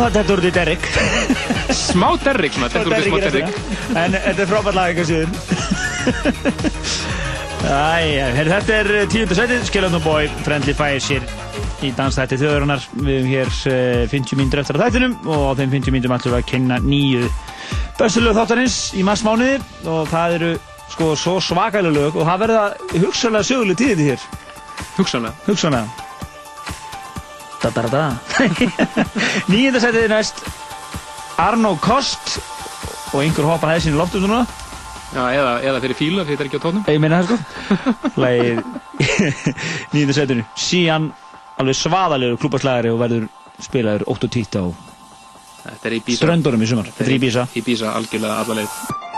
Og þetta úr Derrick. Smá Derrick, svona, þetta úr smá Derrick. En þetta er frábært lag, ekki að síður. Æja, þetta er tíundu sætið, Skeleton Boy, Friendly Fire sér í dansþætti þjóðurinnar. Við hefum hér eh, 50 mínútur eftir að þættinum og á þeim 50 mínútum ætlum við að kynna nýju bestu lög þáttarins í massmánuði og það eru sko svo svakalega lög og það verða hugsanlega söguleg tíðið hér. Hugsanlega? Hugsanlega. Da da da da. Nýjunda sætið er næst Arno Kost og einhver hoppar hæði sinni loftum núna. Já, eða, eða fyrir fíla, þetta er ekki á tónum. Ég meina það sko. Lægir nýjunda sætinu. Síðan alveg svaðalegur klúbaslagari og verður spilaður 8 og 10 á Þetta er í í sumar. Þetta er í Bísa. Í Bísa, algjörlega alla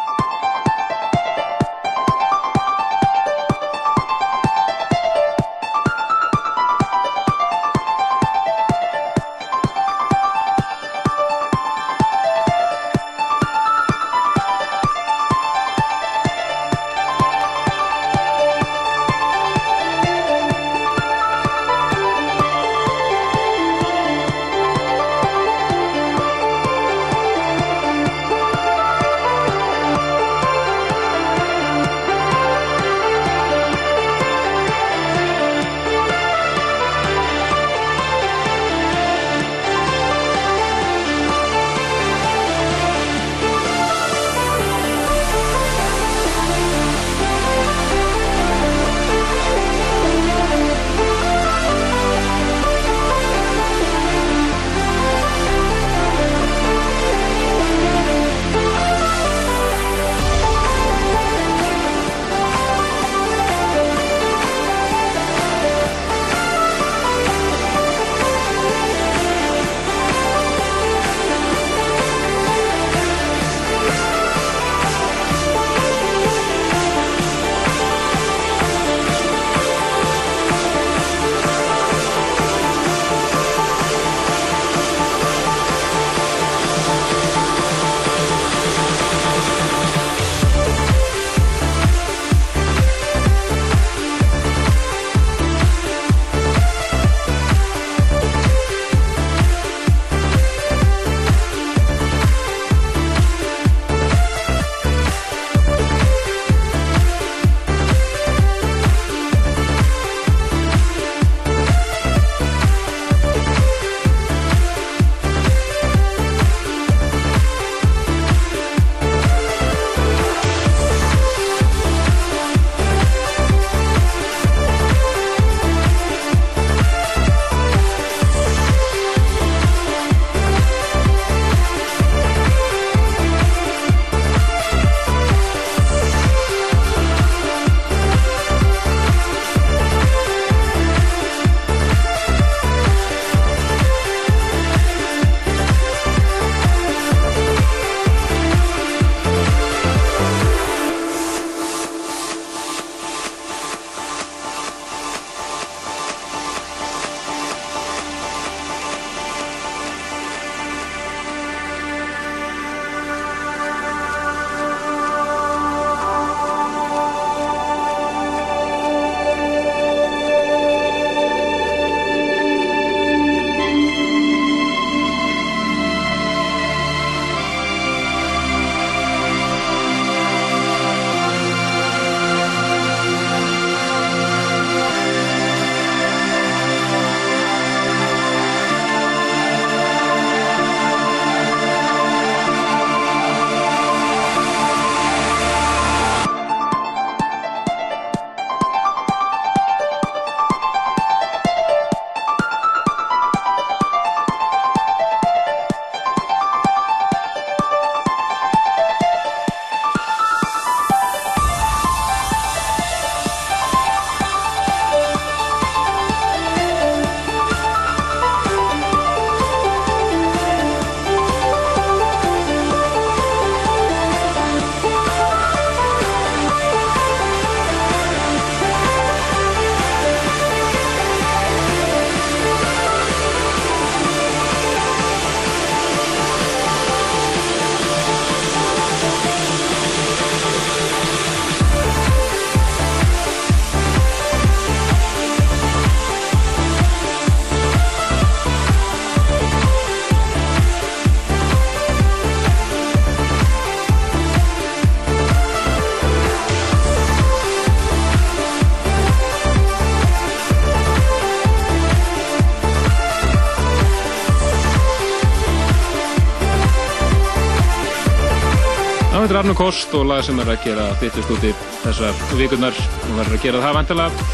Þetta er Arnur Kost og lag sem er að gera þittust úti þessar vikurnar og verður að gera það vantilega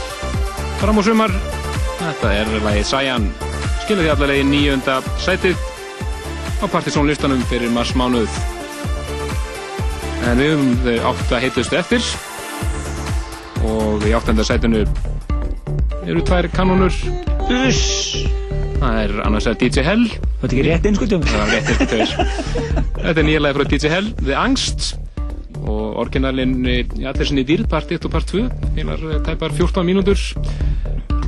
fram á sumar. Þetta er lagið Sæjan. Skilja því allavega í nýjönda sætið á partysónlistanum fyrir mars mánuð. En við höfum þau átta heitustu eftir og í áttenda sætinu eru tvær kanónur. Það er annars að DJ Hell. Þetta er ekki rétt einskutum. Þetta er nýja lagi frá DJ Hell, The Angst og orginalinn í allir sinni dýrð, part 1 og part 2 heilar eh, tæpar 14 mínútur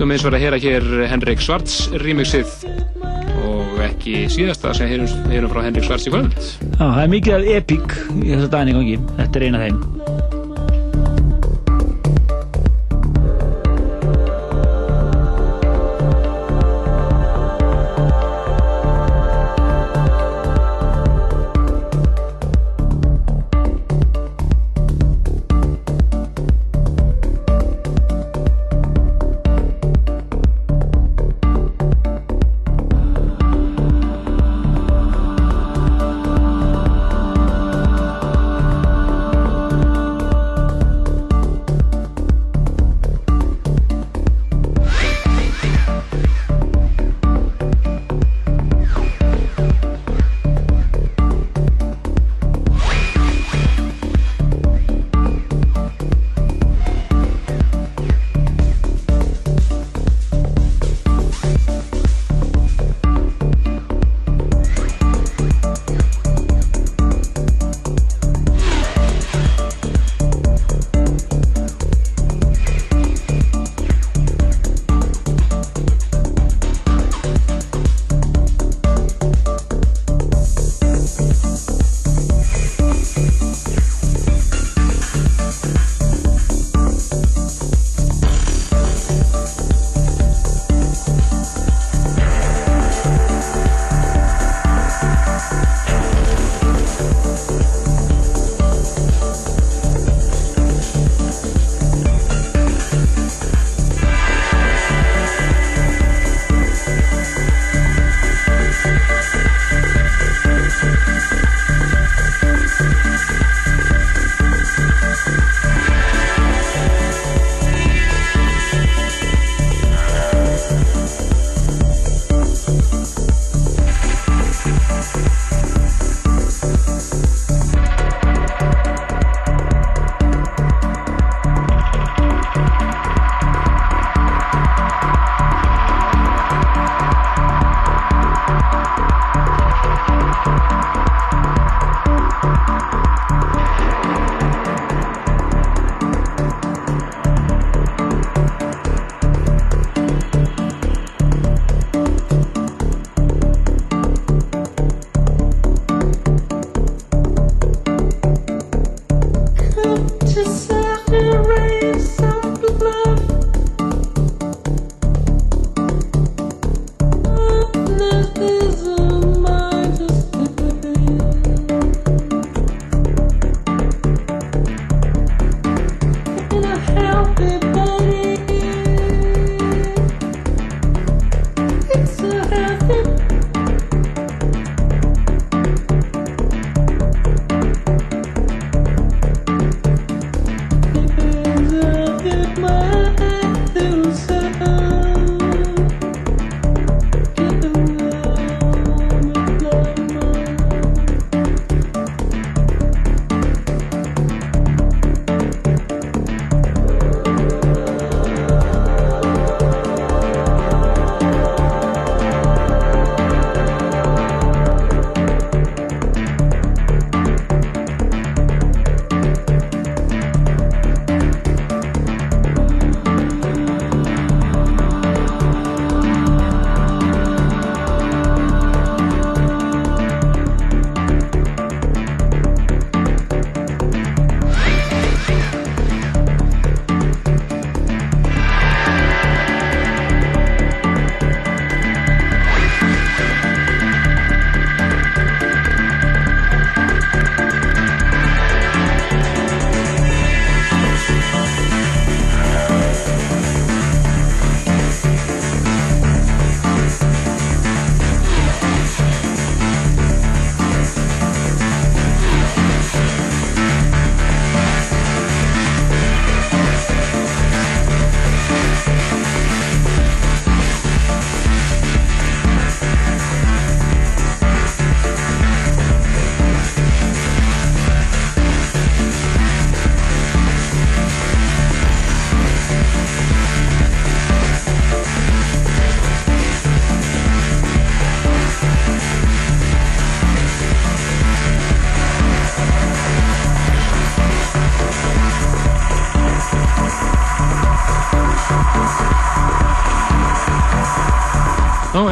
Þú meins var að heyra hér Henrik Svarts remixið og ekki síðasta sem heyrum, heyrum frá Henrik Svarts í kvöld Já, það er mikið epic í þessa daginn í gangi. Þetta er eina þeim.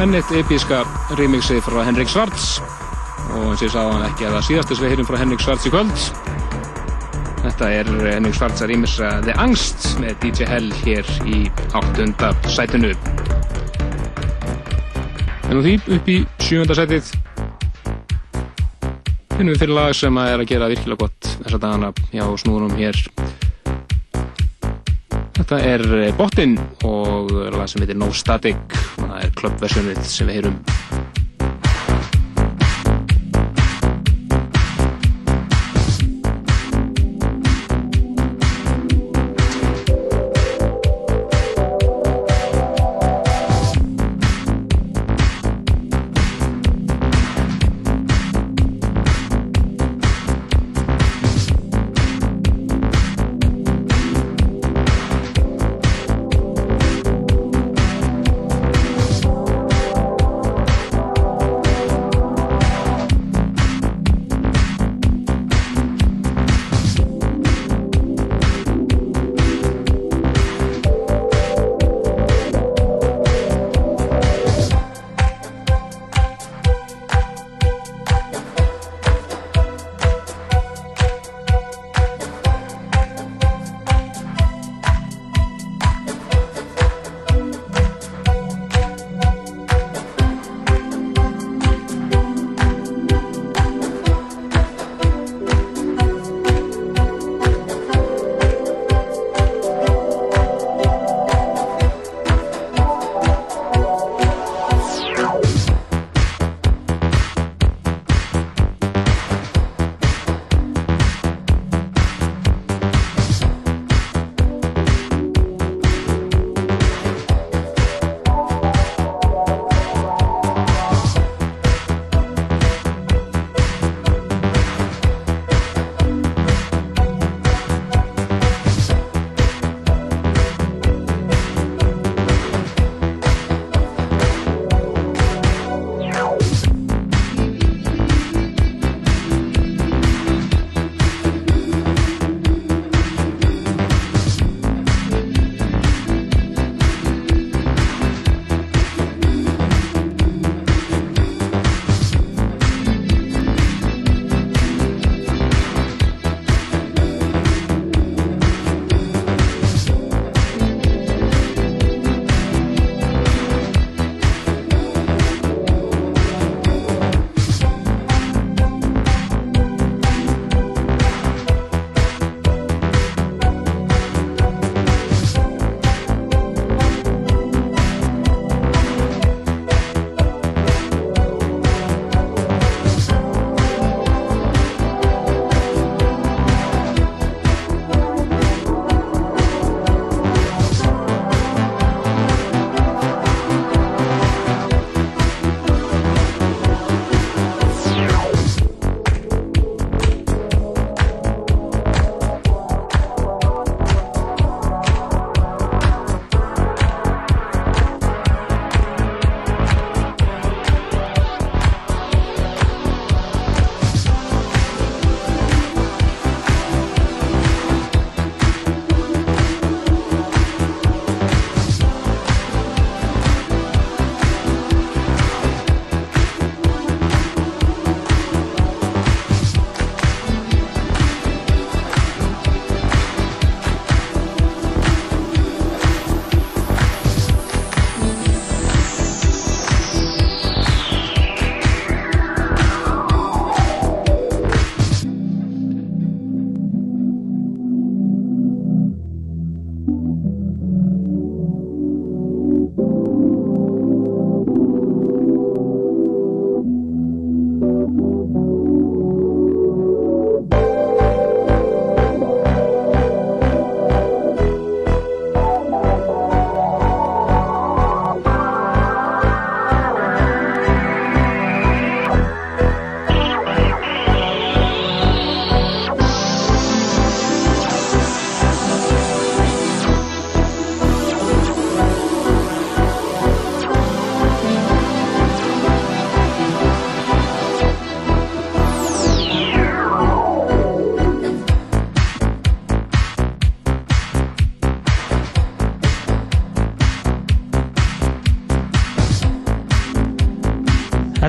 Á enn eitt episka remixi frá Henrik Svarts og eins og ég sá hann ekki að það síðast þess við heyrum frá Henrik Svarts í kvöld. Þetta er Henrik Svarts að rýmisa The Angst með DJ Hell hér í áttunda sætinu. En því upp í sjöunda sætið. Finnum við fyrir lag sem að er að gera virkilega gott þessa dagana hjá snúðunum hér. Þetta er Bottin og lag sem heitir No Static klubbversjónið sem við heyrum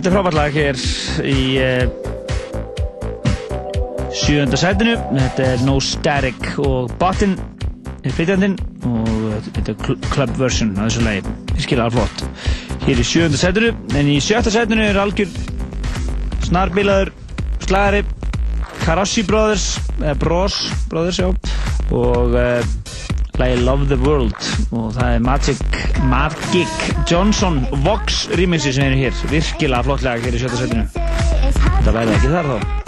Þetta er frábært lag hér í uh, sjöunda sætinu. Þetta er No Static og Bottin er flytjandinn og uh, þetta er cl- club version af þessu lagi. Virkilega flott. Hér í sjöunda sætinu, en í sjötta sætinu er algjör snarbilaður slagari Karassi Brothers, eða Bros Brothers, já, og uh, lagi Love the World og það er Magic, Magic Johnson Vox remixi sem er hér, virkilega flott lag hér í sjötta setinu. Þetta væri ekki þar þá.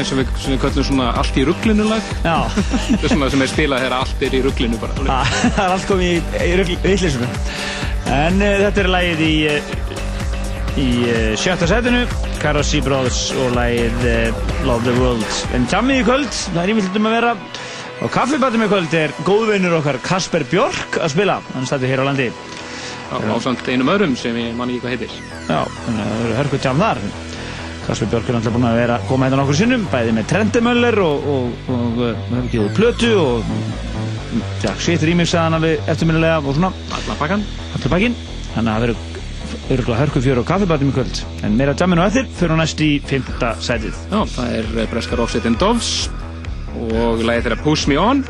Er lag sem við, við köllum svona allt í rugglinu lag. Já. þetta er svona sem er spilað þegar allt er í rugglinu bara. það er allt komið í, í vittlisunum. En uh, þetta er lagið í, uh, í uh, sjötta setinu, Karassi Brothers og lagið Love the World. En tjammið í kvöld, það er ímyndum að vera. Og kaffibatum í kvöld er góðvinnur okkar Kasper Björk að spila. Hann stættur hér á landi. Já, ásamt einum öðrum sem ég man ekki hvað heitir. Já, þannig að það eru hörku tjám þar. Kasper Björk er náttúrulega búin að vera koma hérna nokkur sinnum, bæði með Trendemöller og, og, og úr plötu og Jack Shit remixaði hann alveg eftirminnilega og svona. Allan pakkan Allan pakkin Þannig að það verður örgulega hörku fjör á kaffibarnum í kvöld En meira jamminu eftir fyrir næst í fymta sætið. Já, það er eh, breska rocksettin Doves og lagið þeirra Push Me On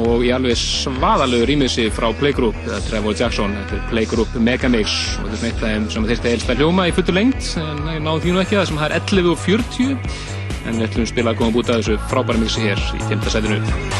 og í alveg svaðalegu rýmiðsi frá Playgroup eða Trevor Jackson, þetta er Playgroup Megamix og þetta er eitt af þeim sem þurfti að elsta hljóma í fullu lengt en ég náði því nú ekki það sem það er 11 og 40 en við ætlum að spila að koma út af þessu frábæra mixi hér í 5. sætinu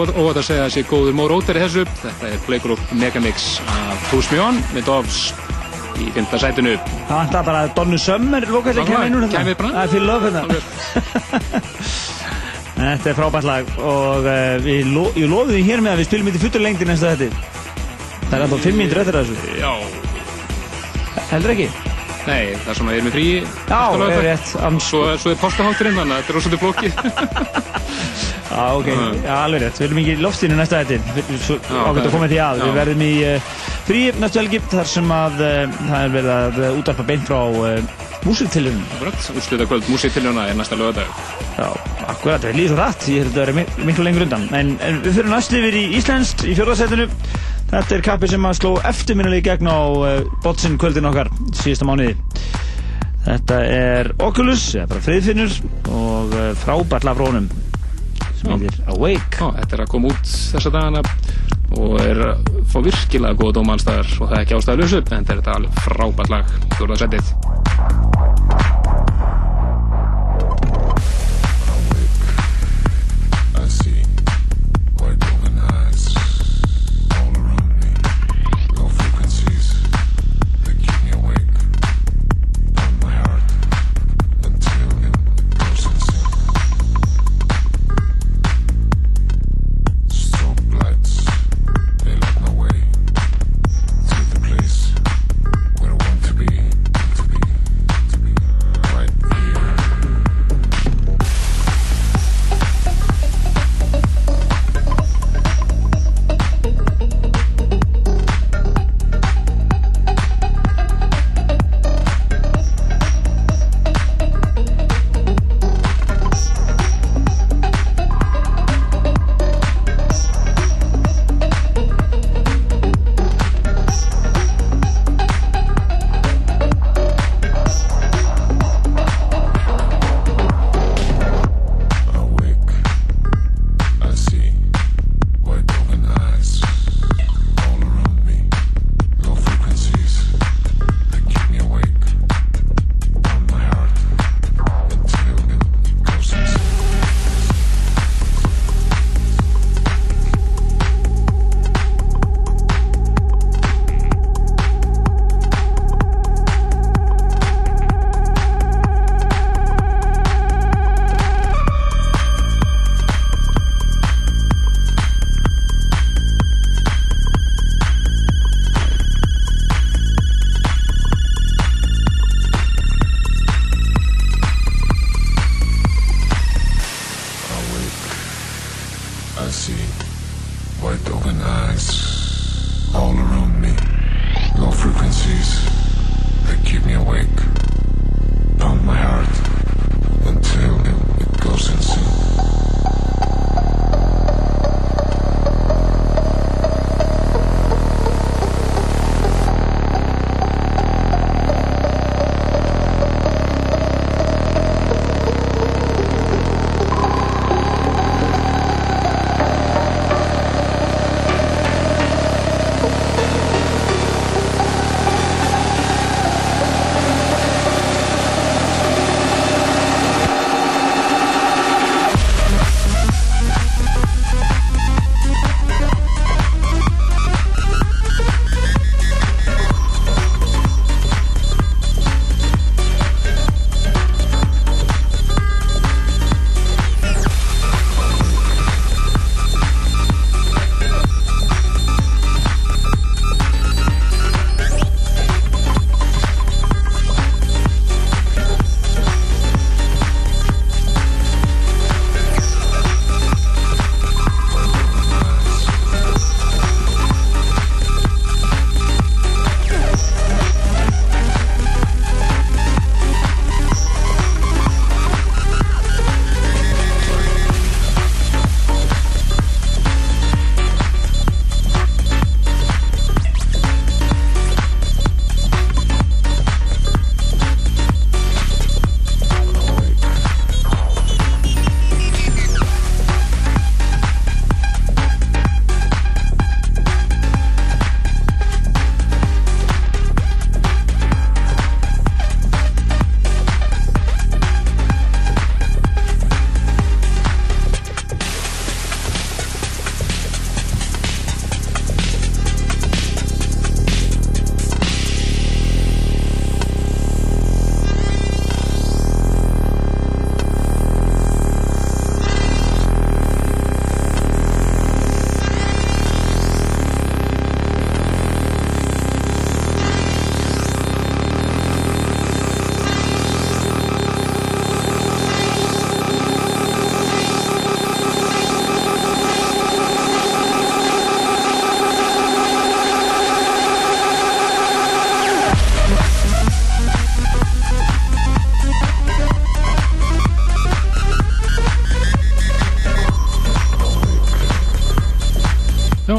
Það óvægt að segja að sé góður móróter í þessu. Þetta er Playgroup Megamix af On með Doves í fymta sætinu. Það vantar bara að Donny Summer lókast að kemja inn úr þetta. Það er fyrir löf hérna. Þetta er frábært lag og lo ég lofi því hér með að við spilum þetta fullur lengdi næsta þetta. Það er ennþá 5 mínútur eftir þessu. Já. Heldur ekki? Nei, það er svona, ég er með frí. Já, er rétt. Svo, svo er postahátturinn, þannig að þetta er rosalega flókið. Já, ok, já, alveg rétt. Við viljum ekki lofstínu næsta þetta. Ákveðt að koma því að. Við verðum í uh, frí næstu helgi þar sem að uh, það er verið að uh, útarpa beint frá uh, músiktilunum. Akkurat, úrslita kvöld músiktiljóna er næsta lögadag. Já, akkurat, það er líður rætt. Ég held að það er mi- miklu lengur undan. En, en við fyrir næst yfir í Íslenskt í fjórðarsætinu. Þetta er kappi sem að sló eftirminnilega gegn á uh, botsin kvöldin okkar síðasta mánuði. Þetta er Oculus, eða bara friðfinnur og uh, frábært lag frá honum sem heitir Awake. Já, þetta er að koma út þessa dagana og er að fá virkilega góða dómanstæðar og það er ekki ástæðalösu, en þetta er þetta alveg frábært lag, fjórðarsætið. I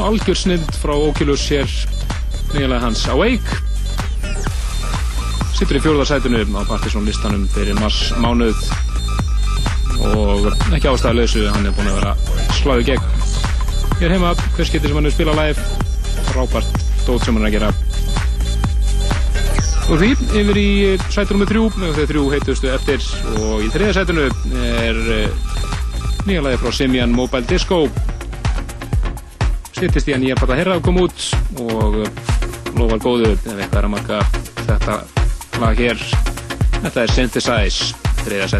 algjör snild frá Oculus hér nýjalega hans Awake. Sittur í fjórðarsætinu á Partisan listanum fyrir mars mánuð og ekki ástæðuleysu hann er búinn að vera sláðu gegn. Hér heima, hver skiptir sem hann er spila live? Frábært dót sem hann er að gera. Og því yfir í sætur nummer þrjú og þau þrjú heitustu eftir. Og í þriða sætunu er nýja lagi frá Simian Mobile Disco Sittist í að nýja platta herra kom út og lofar góðu ef eitthvað er að marka þetta lag hér. Þetta er Synthesize þriða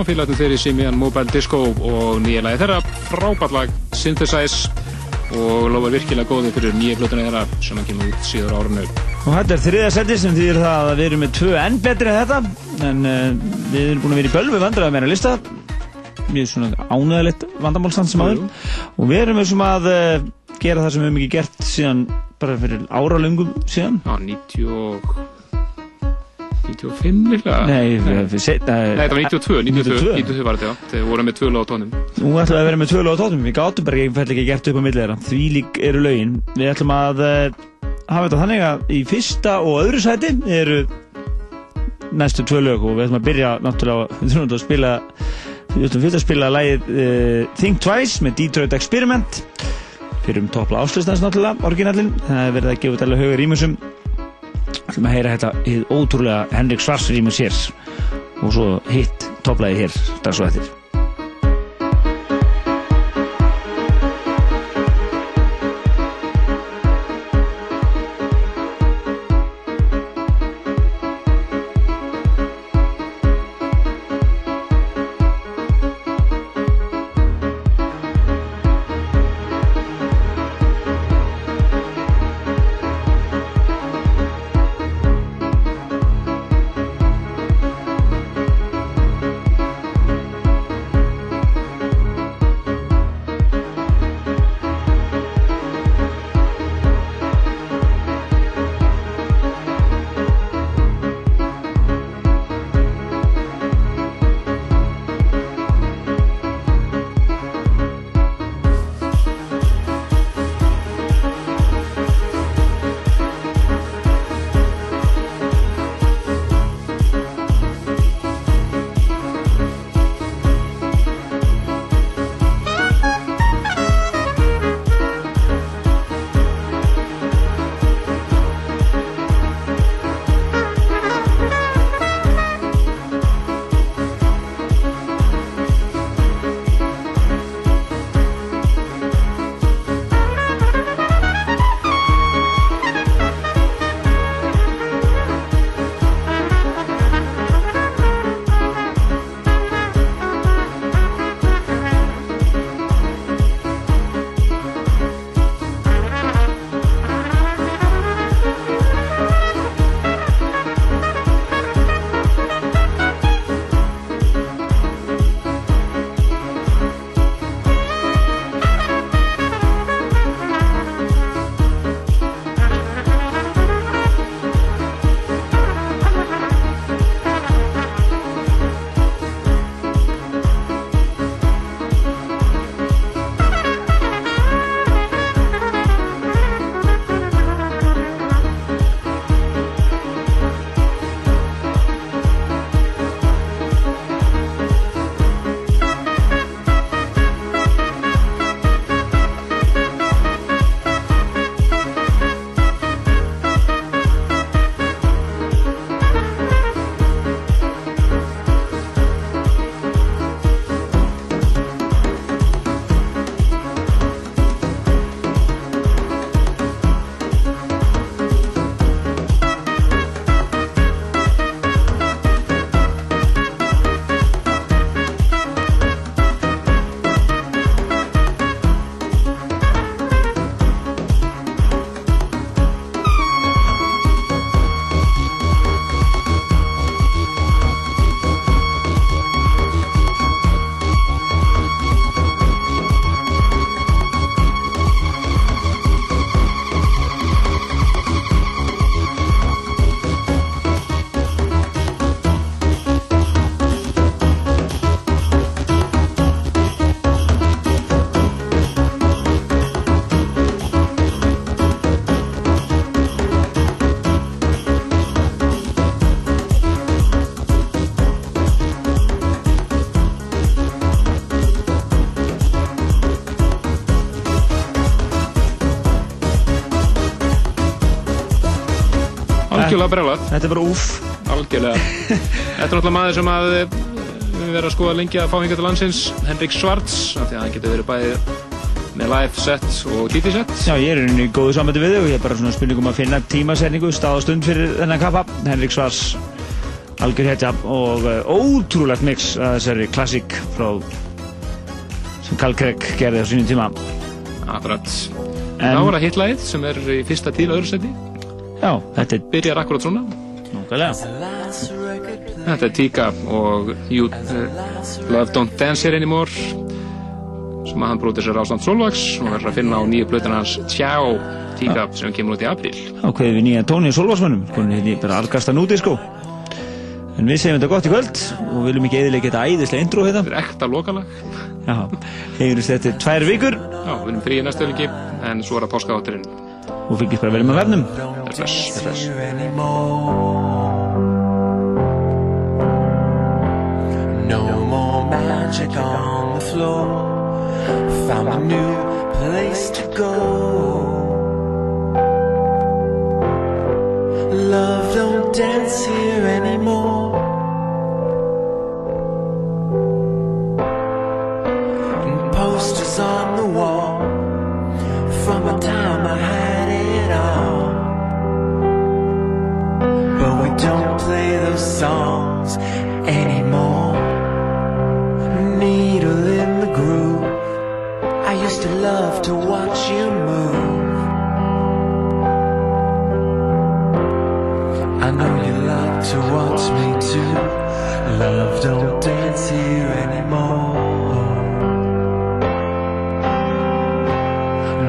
Já, félagarnir þeirri Simian Mobile Disco og nýja lagi þeirra, frábært lag Synthesize og lofar virkilega góði fyrir nýja plötuna þeirra sem hann kemur út síður árinu. Og þetta er þriða seti sem þýðir það að við erum með tvö enn betri en þetta en uh, við erum búin að vera í bölvi vandræða með hennar lista. Mjög svona ánægilegt vandamálsand sem aður og við erum sem að uh, gera það sem við hefum ekki gert síðan bara fyrir áralöngum síðan. Já, 90 og... 95 líklega Nei, við setna Nei, þetta var 92, 92, 92. 92 var þetta, já. Þeir voru með tvö lög á tónum. Nú ætlum við að vera með tvö lög á tóttum, við gátum bara ekki ekki gert upp á milli þeirra. Því lík eru lögin. Við ætlum að uh, hafa þetta þannig að í fyrsta og öðru sæti eru næstu tvö lög og við ætlum að byrja náttúrulega, við þurfum að spila, við ætlum fyrst að spila lagið uh, Think Twice með Detroit Experiment fyrir um toppla áslustans náttúrulega, orginallin. Það er verið að gefa þetta alveg högur rýmusum. Ætlum að heyra þetta hið ótrúlega Henrik Svars rýmus hér og svo hitt topplaði hér strax og eftir. Algjörlega brjálað Þetta er bara úf Algjörlega. Þetta er náttúrulega maður sem að eh, við verðum að skoða lengi að fá hinga til landsins. Henrik Svarts af því að hann getur verið bæði með live set og TT set. Já, ég er í góðu samvætti við þig og ég er bara svona spurningum að finna tímasetningu, stað og stund fyrir þennan kappa. Henrik Svars, algjör hetja og uh, ótrúlegt mix að þessari klassík frá sem Carl Craig gerði á sínum tíma. Akkurat. En- Þá var það hitlagið sem er í fyrsta tíl öðru seti Já, þetta er... Byrjar akkurat svona. Núngalega. Þetta er Tíka og You uh, Love Don't Dance Here Anymore sem að hann bróði sér ástand Solvags og verður að finna á nýju blötan hans Tjá Tíka Já. sem kemur út í april. Ákveði við nýja tóni í Solvagsmönnum, konið hérna bara allkasta núdisko. En við segjum þetta gott í kvöld og viljum ekki eðilega geta æðislega intro hérna. Þetta er ekta lokalag. Já, hegjurist þetta er tvær vikur. Já, við erum frí í næstu helgi en svo er það páskaðátturinn. Og fylgjist bara vel með verðnum. Też, anymore? No more magic on the floor. Found a new place to go. Love don't dance here anymore. And posters on songs anymore. Needle in the groove. I used to love to watch you move. I know you love to watch me too. Love don't dance here anymore.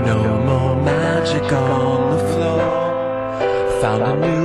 No more magic on the floor. Found a new